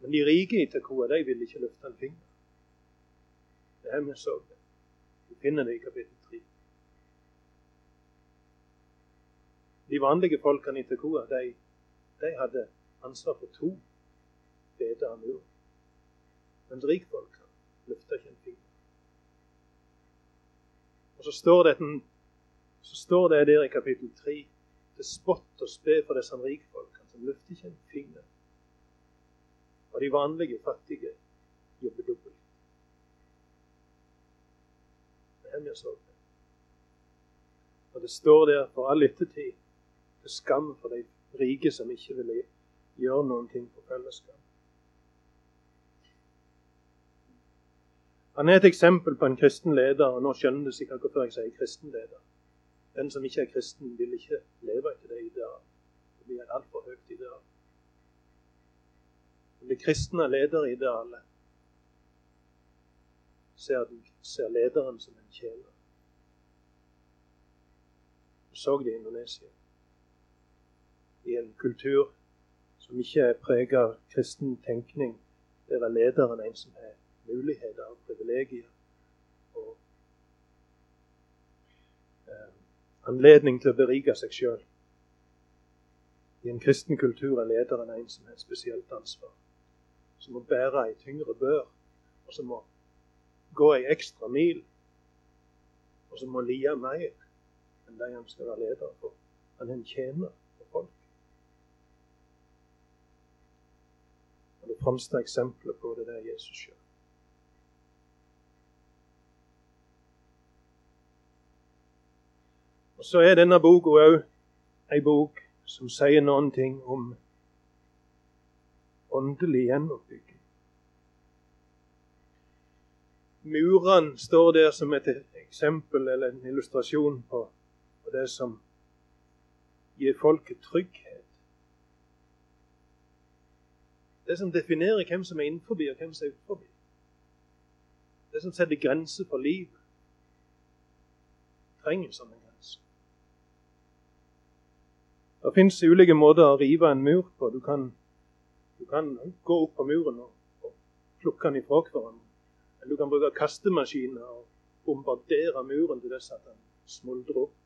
Speaker 1: Men de rike i Tekoa de ville ikke løfte en finger. Det er vi så. Vi finner det i kapittel 3. De vanlige folkene i Tekoa de, de hadde ansvar for to bedre enn muren. Men rikfolka løfta ikke en finger. Og så står det, en, så står det der i kapittel 3 til spott og spe for disse rikfolkene som løfter ikke en finger. Og de vanlige fattige jobber dobbelt. Det er så det. Og det står der for all ettertid til skam for de rike som ikke ville gjøre noen ting for fellesskap. Han er et eksempel på en kristen leder, og nå skjønner du sikkert hvorfor jeg sier kristen leder. Den som ikke er kristen, vil ikke leve etter det idealet. Det blir et altfor høyt ideal. Det kristne lederidealet ser, ser lederen som en tjener. Du så det i Indonesia. I en kultur som ikke er preget av kristen tenkning, der er lederen en som har muligheter og privilegier. Og eh, anledning til å berike seg sjøl. I en kristen kultur er lederen en som har spesielt ansvar. Som må bære ei tyngre bør, og som må gå ei ekstra mil. Og som må lie mer enn de han skal være leder for. Han er en tjener for folk. Og Det fremste eksempelet på det er Jesus sjøl. Og Så er denne boka òg ei bok som sier noen ting om åndelig gjenoppbygging. Murene står der som et eksempel eller en illustrasjon på, på det som gir folket trygghet. Det som definerer hvem som er innenfor og hvem som er utenfor. Det som setter grenser for livet. Trenger sånne en det fins ulike måter å rive en mur på. Du kan, du kan gå opp på muren og, og plukke den ifra hverandre. Eller du kan bruke kastemaskiner og bombardere muren til dess at den smuldrer opp.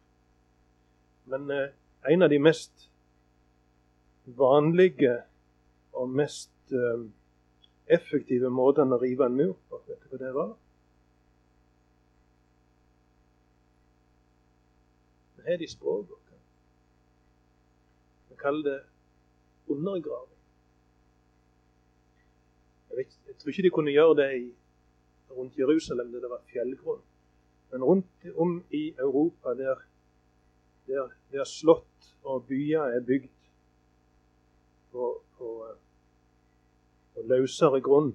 Speaker 1: Men eh, en av de mest vanlige og mest eh, effektive måtene å rive en mur på, vet du hva det var? Det er de språkene kaller det undergraving. Jeg, vet, jeg, tror ikke de kunne gjøre det i, rundt Jerusalem, der det var fjellgrunn. Men rundt om i Europa, der, der, der slott og byer er bygd på, på, på løsere grunn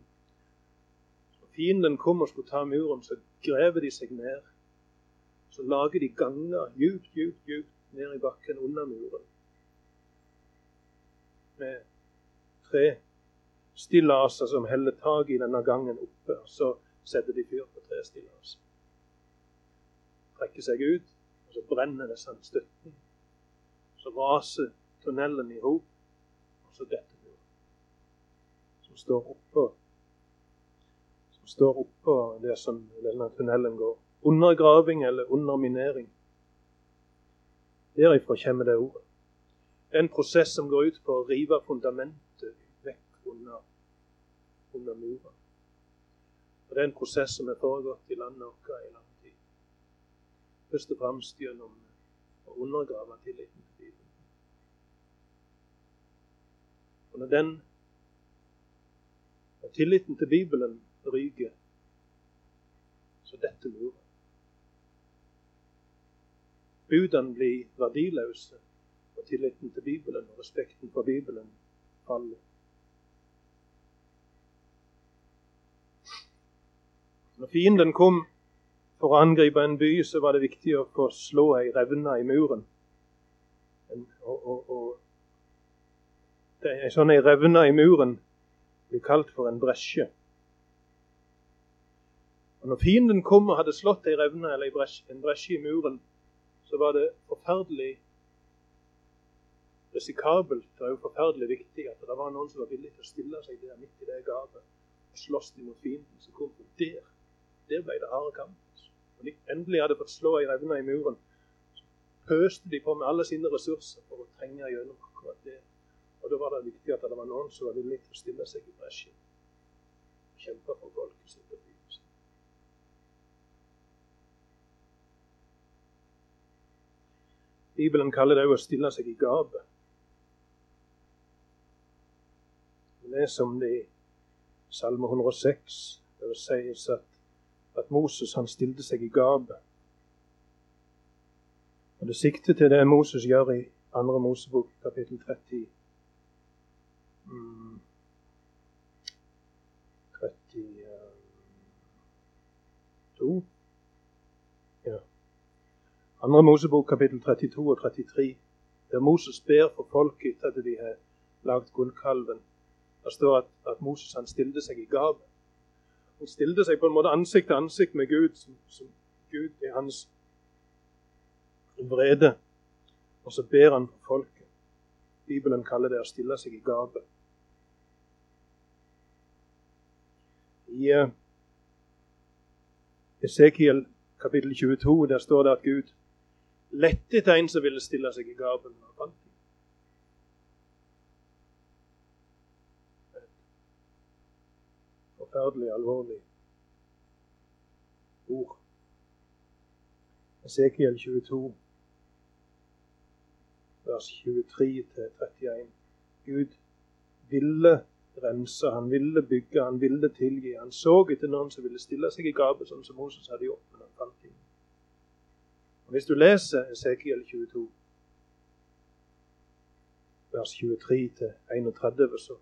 Speaker 1: Når fienden kom og skulle ta muren, så graver de seg ned. Så lager de ganger djupt, djupt, djupt ned i bakken under muren med tre stillaser som heller tak i denne gangen oppe. Så setter de fyr på tre stillaser. Trekker seg ut, og så brenner det sandstøtten. Så raser tunnelen i hop, og så detter står oppå Som står oppå det som denne tunnelen går. Undergraving eller underminering. Derifra kommer det ordet. Det er en prosess som går ut på å rive fundamentet vekk under, under muren. Og Det er en prosess som har foregått i landet vårt i lang tid. Først og fremst gjennom å undergrave tilliten til Bibelen. Og når den når tilliten til Bibelen ryker, så dette lurer. Budene blir verdiløse og tilliten til Bibelen og respekten for Bibelen faller. Når fienden kom for å angripe en by, så var det viktig å få slå ei revne i muren. En, og, og, og det, en sånn ei revne i muren blir kalt for en bresje. Og Når fienden kom og hadde slått ei revne eller en bresje i muren, så var det forferdelig risikabelt og forferdelig viktig at det var noen som var villig til å stille seg der midt i det gapet og slåss mot fienden som kom. For der, der ble det harde kamp. Når de endelig hadde fått slå ei revne i muren, så pøste de på med alle sine ressurser for å trenge gjennom akkurat det. Og da var det viktig at det var noen som var villig til å stille seg i bresjen. Kjempe for folket sitt. Bibelen kaller det òg å stille seg i gapet. Vi leser om det i Salme 106, der det sies at, at Moses han stilte seg i gapet. Og Det sikter til det Moses gjør i 2. Mosebok kapittel 30. Mm. 32 andre Mosebok kapittel 32 og 33, der Moses ber for folket etter at de har lagd gullkalven. Det står at, at, Moses han stilte seg i gapet. Han stilte seg på en måte ansikt til ansikt med Gud, som, som Gud er hans vrede. Og så ber han for folket. Bibelen kaller det å stille seg i gapet. I Esekiel kapittel 22 der står det at Gud lette etter en som ville stille seg i gapen. Forferdelig alvorlig ord. Esekiel 22, vers 23-31. Gud ville rense, han ville bygge, han ville tilgi. Han så etter noen som ville stille seg i gapet, sånn som Moses hadde gjort. men han fant inn. Og Hvis du leser Esekiel 22, vers 23-31, så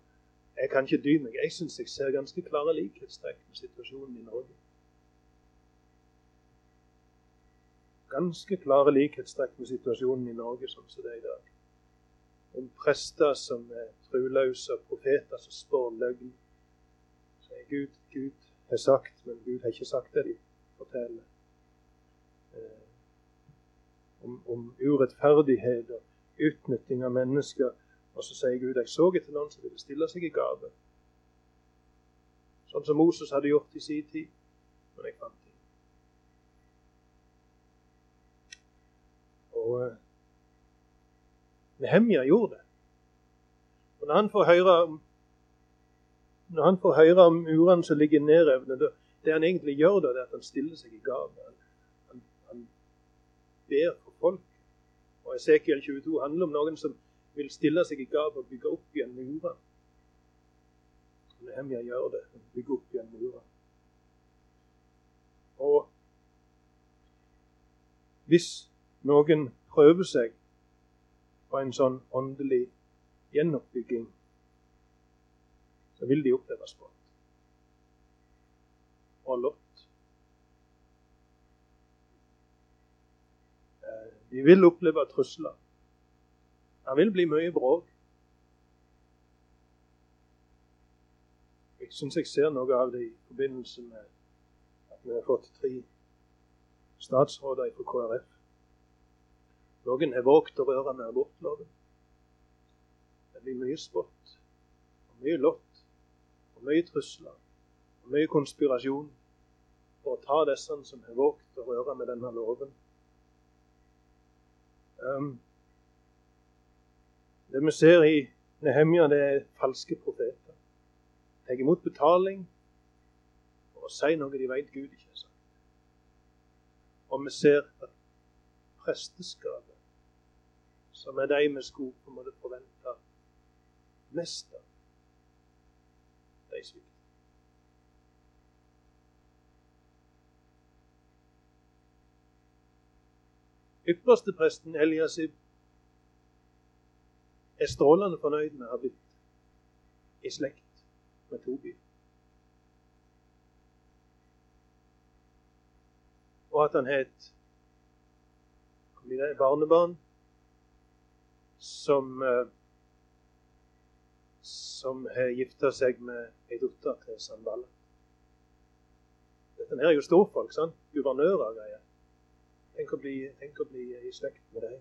Speaker 1: Jeg kan ikke dy meg. Jeg syns jeg ser ganske klare likhetstrekk med situasjonen i Norge. Ganske klare likhetstrekk med situasjonen i Norge sånn som det er i dag. Om prester som er truløse, profeter som spår løgn. Så er Gud, Gud har sagt, men Gud har ikke sagt det de forteller om, om urettferdighet og utnytting av mennesker. Og så sier Gud jeg så etter noen som ville stille seg i gave. Sånn som Moses hadde gjort i sin tid. Men jeg fant det. Og uh, Nehemja gjorde det. Og når han får høre om når han får høre om murene som ligger nedrevne, det han egentlig gjør, da, det er at han stiller seg i gave. Han, han, han ber for folk. Og Esekiel 22 handler om noen som vil stille seg i gap og bygge opp igjen murer. Nehemia gjør det. Bygge opp igjen murer. Og hvis noen prøver seg på en sånn åndelig gjenoppbygging, så vil de oppleve spott og lott. De vil oppleve trusler. Det vil bli mye bråk. Jeg syns jeg ser noe av det i forbindelse med at vi har fått tre statsråder fra KrF. Noen har våget å røre med abortloven. Det blir mye spott, og mye lott, og mye trusler, og mye konspirasjon for å ta disse som har våget å røre med denne loven. Um, det vi ser i Nehemja, det er falske profeter. Tar imot betaling for å si noe de vet Gud ikke har sagt. Og vi ser at presteskapet, som er de vi skulle på en måte forvente mest av, de svikter. Ypperstepresten Eliasib er strålende fornøyd med å ha blitt i slekt med Tobi. Og at han har et barnebarn som eh, som har gifta seg med ei datter til Sandballa. Dette er jo storfolk. sant? Guvernører og greier. Tenk å bli, tenk å bli i slekt med dem.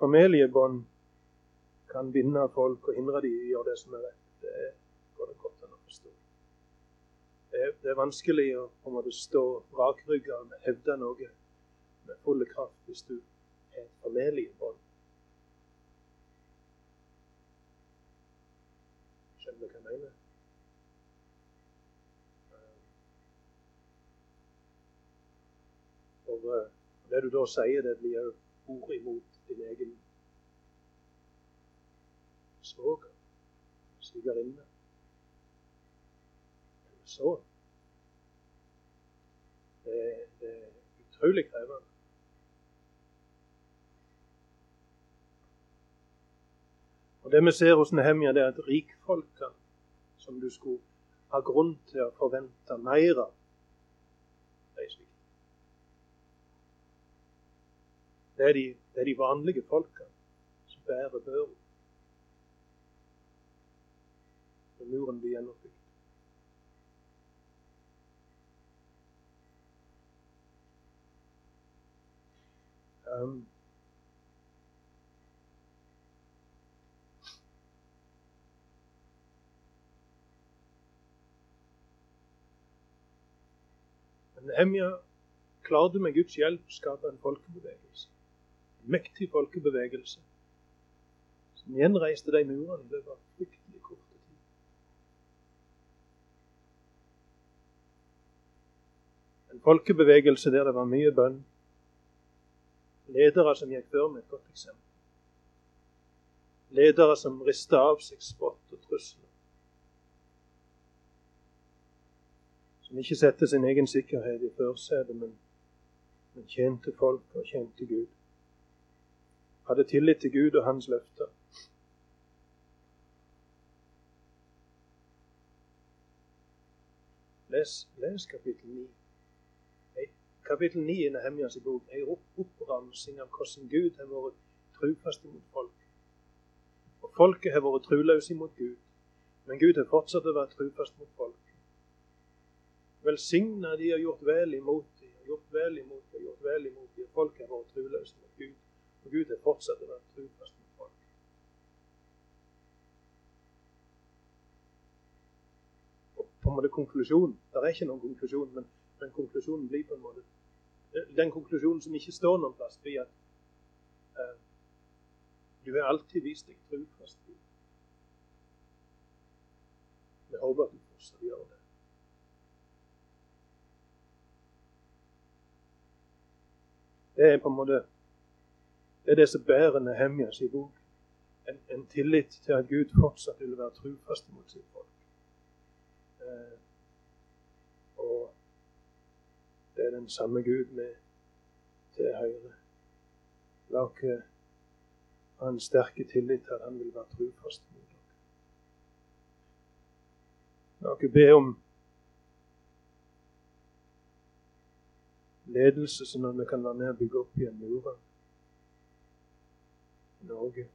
Speaker 1: Familiebånd kan binde folk og hindre dem i å gjøre det som er rett. Det går det godt an å forstå. Det er, vanskelig å på en måte stå rakrygga og hevde noe med full kraft hvis du er et familiebånd. Skjønner du hva jeg mener? Og eh, det du da sier, det blir jo ord imot din egen svoger, svigerinne. Så det, det er utrolig krevende. Og Det vi ser hos Nehemja, det er at rikfolka, som du skulle ha grunn til å forvente mer av. Det er de, det er de vanlige folkene som bærer børa. Når muren blir gjenoppbygd. Um, Nehemja klarte med Guds hjelp å skape en folkebevegelse. En mektig folkebevegelse som gjenreiste de murene Det var fryktelig kort tid. En folkebevegelse der det var mye bønn. Ledere som gikk før med et godt eksempel. Ledere som rista av seg spott og trusler. Som ikke setter sin egen sikkerhet i førersetet, men, men tjente folk og tjente Gud. Hadde tillit til Gud og hans løfter. Les, les kapittel 9. Kapittel 9 i Nehemjas bok er en oppramsing av hvordan Gud har vært trufast mot folk. Og folket har vært truløse mot Gud, men Gud har fortsatt å være trufast mot folk. Velsigna de har gjort vel imot de, har gjort vel imot de, har gjort vel imot de. Folk har vært truløse mot Gud, og Gud har fortsatt å være trufast mot folk. Og på en måte konklusjonen Det er ikke noen konklusjon, men, men konklusjonen blir på en måte Den konklusjonen som ikke står noen plass, blir at uh, du har alltid vist deg trufast. Vi håper at du fortsatt gjør det. Det er på en måte det er det som bærer Nehemjas i bok. En, en, tillit til at Gud fortsatt vil være trufast mot sitt folk. Eh, og det er den samme Gud til høyre. La oss ha en sterk tillit til at han vil være trufast mot dere. La oss be om ledelse, sånn at vi kan være med og bygge opp igjen murer i Norge.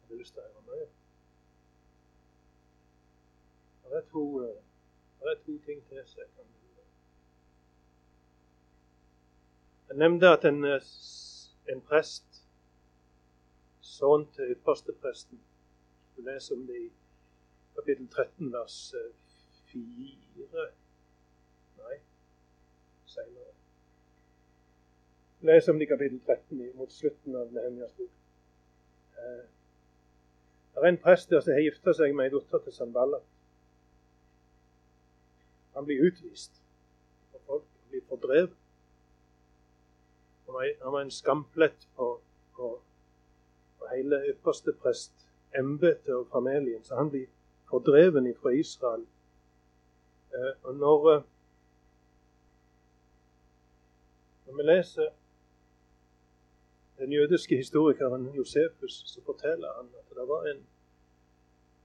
Speaker 1: Har du lyst til å høre mer? Det er to, det er to ting til som jeg kan Jeg nevnte at en, en prest, sønn til ypperstepresten, du leser om det i kapittel 13, vers 4 nei, Nei, seinere. Les om det i kapittel 13 mot slutten av Nehemjas bok. Eh, det er en prest der som har gifta seg med ei datter til Sanballat. Han blir utvist for folk. Han blir fordrevet. Han var en skamplett på, på, på hele ypperste prest, embetet og familien. Så han blir fordreven fra Israel. Eh, og når, eh, når vi leser den jødiske historikeren Josefus, så forteller han at det var en,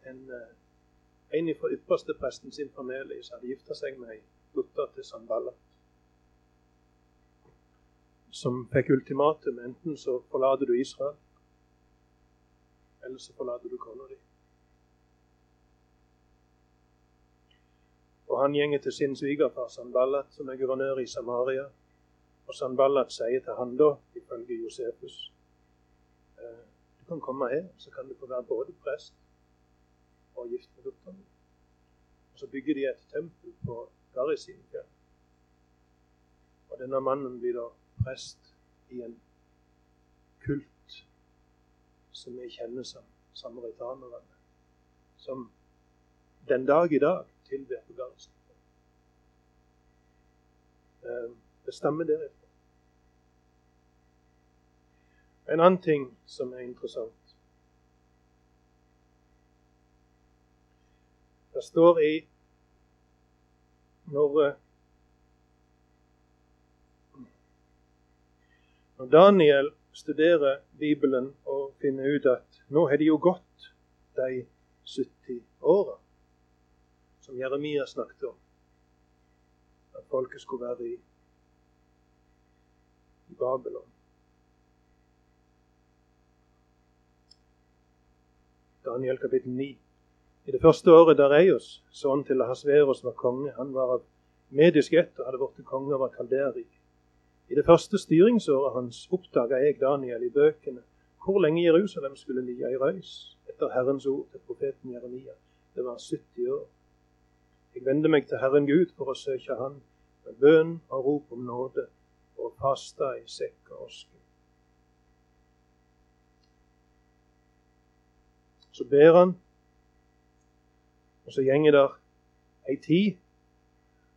Speaker 1: en, eh, en fra ypperstepresten sin familie som hadde gifta seg med ei datter til Sanballat. som fikk ultimatum. Enten så forlater du Israel, eller så forlater du kona di. Og han gjenger til sin svigerfar Sanballat, som er guvernør i Samaria. Og Sanballat sier til han da, ifølge Josefus eh, Du kan komme her, så kan du få være både prest og gift med datteren så bygger de et tempel på Garisimfjell. Og denne mannen blir da prest i en kult som vi kjenner som samaritanerne. Som den dag i dag tilber på Garesen. Eh, det stammer derifra. En annen ting som er interessant Det står i når, eh, når Daniel studerer Bibelen og finner ut at nå har det jo gått de 70 åra som Jeremia snakket om. At folket skulle være i, i Babylon. Daniel kapittel 9. I det første året Dareios, sønnen til Hasveros, var konge, han var av medisk ett og hadde blitt konge over Kalderik. I det første styringsåret hans oppdaga jeg, Daniel, i bøkene hvor lenge Jerusalem skulle ligge i røys etter Herrens ord til profeten Jeremia. Det var 70 år. Jeg vendte meg til Herren Gud for å søke Han med bønn og rop om nåde og fasta i sekk og oske. Så ber han, og så gjenger der ei tid,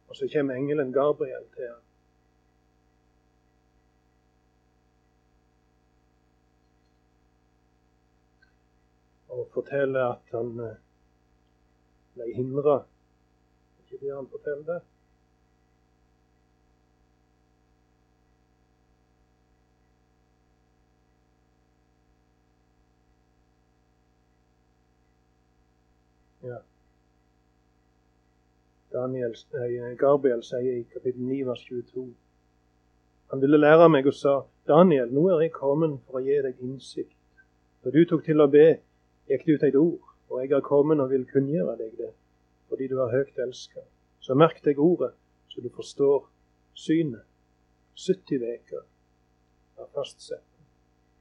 Speaker 1: og så kommer engelen Gabriel til ham. Og forteller at han eh, ble hindra ikke det han forteller. Ja. Daniel, eh, Gabriel sier i kapittel 9 vers 22 Han ville lære meg og sa, 'Daniel, nå er jeg kommet for å gi deg innsikt.' Da du tok til å be, gikk det ut et ord, og jeg er kommet og vil kunngjøre deg det fordi du er høyt elska. Så merk deg ordet, så du forstår synet. 70 veker er fastsatt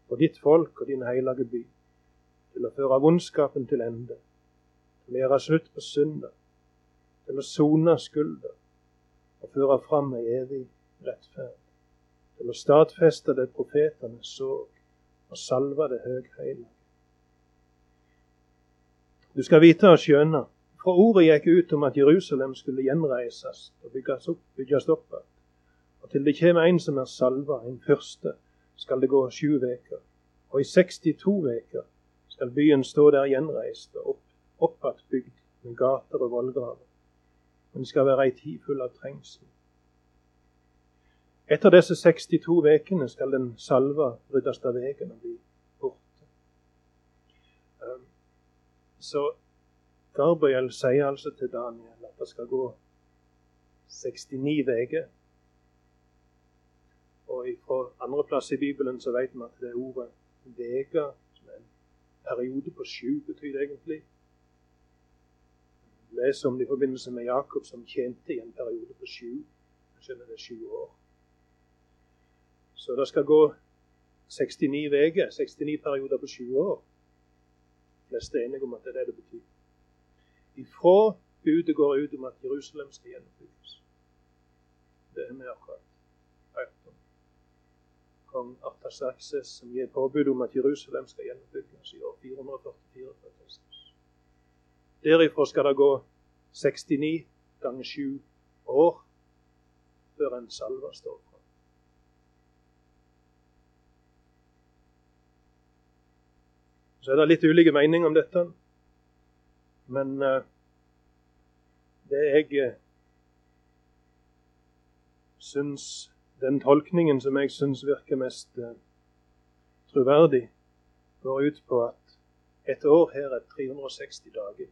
Speaker 1: for ditt folk og din hellige by, til å føre vondskapen til ende, til å gjøre slutt på synder, til å sone skulder og føre fram ei evig rettferd, til å stadfeste det profetene så og salve det høgheilige. Du skal vite og skjønne for ordet gikk ut om at Jerusalem skulle gjenreises og bygges opp, bygges opp Og til det kommer en som er salva, en første, skal det gå sju veker. Og i 62 veker skal byen stå der gjenreist og opp, oppatt bygd med gater og vollgraver. Men det skal være ei tid full av trengsel. Etter disse 62 vekene skal den salva ryddes av veien og bli borte. Um, så Gabriel sier altså til Daniel at det skal gå 69 uker. Og fra andre plass i Bibelen så vet vi at det ordet 'vega', som er en periode på sju, betyr egentlig. Leser om det i forbindelse med Jakob, som tjente i en periode på sju. Skjønner det sju år. Så det skal gå 69 uker, 69 perioder på sju år. De fleste er enige om at det er det det betyr ifra budet går ut om at Jerusalem skal gjennombygges. Det er vi akkurat hørt om. Kong Artaxerxes som gir påbud om at Jerusalem skal gjennombygges i år 444 før Kristus. Derifra skal det gå 69 ganger 7 år før en salve står fram. Så er det litt ulike meninger om dette. Men uh, det jeg uh, syns Den tolkningen som jeg syns virker mest uh, troverdig, går ut på at et år her er 360 dager.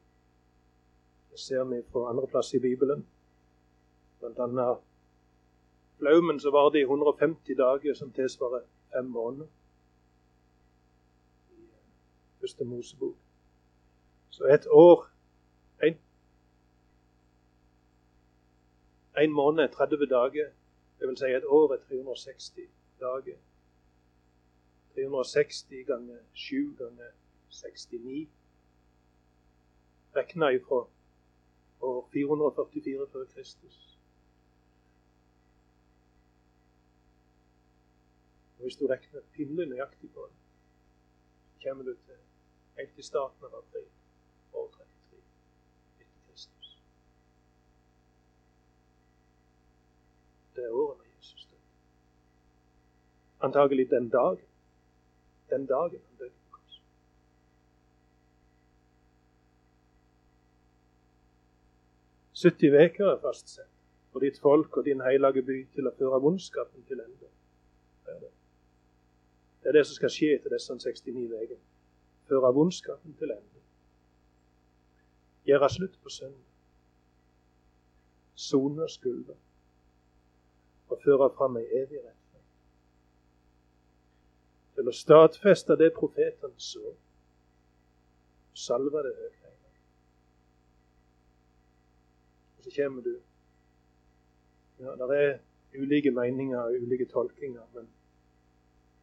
Speaker 1: Ser vi fra andre plass i Bibelen, Blant annet flaumen var det i 150 dager, som tilsvarer fem måneder. I første Mosebok. Så et år en, en måned er 30 dager. Det vil si et år er 360 dager. 360 ganger 7 ganger 69. Regna ifra år 444 før Kristus. Hvis du regner pinlig nøyaktig på det, kommer du til helt til starten av april år 33 etter Kristus. Det er årene Jesus døde. Antagelig den dagen. Den dagen 70 veker er fastsett for ditt folk og din hellige by til å føre vondskapen til ende. Det er det som skal skje etter disse 69 ukene. Føre vondskapen til ende. Gjøre slutt på synd. Sone skulder. Og føre fram ei evig retning. Til å stadfeste det profeten så, salve det høyt. Så kommer du Ja, det er ulike meninger og ulike tolkinger, men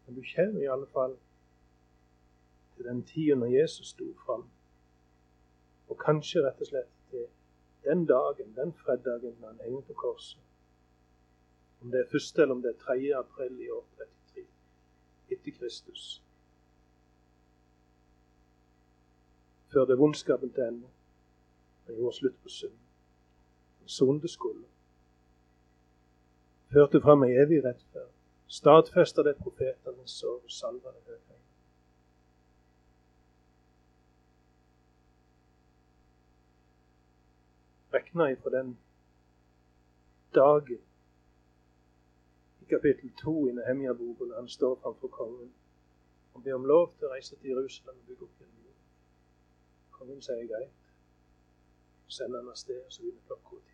Speaker 1: men du kommer i alle fall til den tida når Jesus sto fram. Og kanskje rett og slett til den dagen, den fredagen han henger på korset. Om det er første eller om det er 3. april i år 33 etter Kristus. Før det vondskapen til ende og gjorde slutt på synd. Sonde skulder. Førte fram ei evig rettferd stadfester det profetene så salver det høyre. Rekna ifra den dagen i kapittel 2 i Nehemia-boken han står framfor kongen og ber om lov til å reise til Jerusalem og bygge opp igjen Kongen sier greit. Sender han av sted, så begynner klokka ti.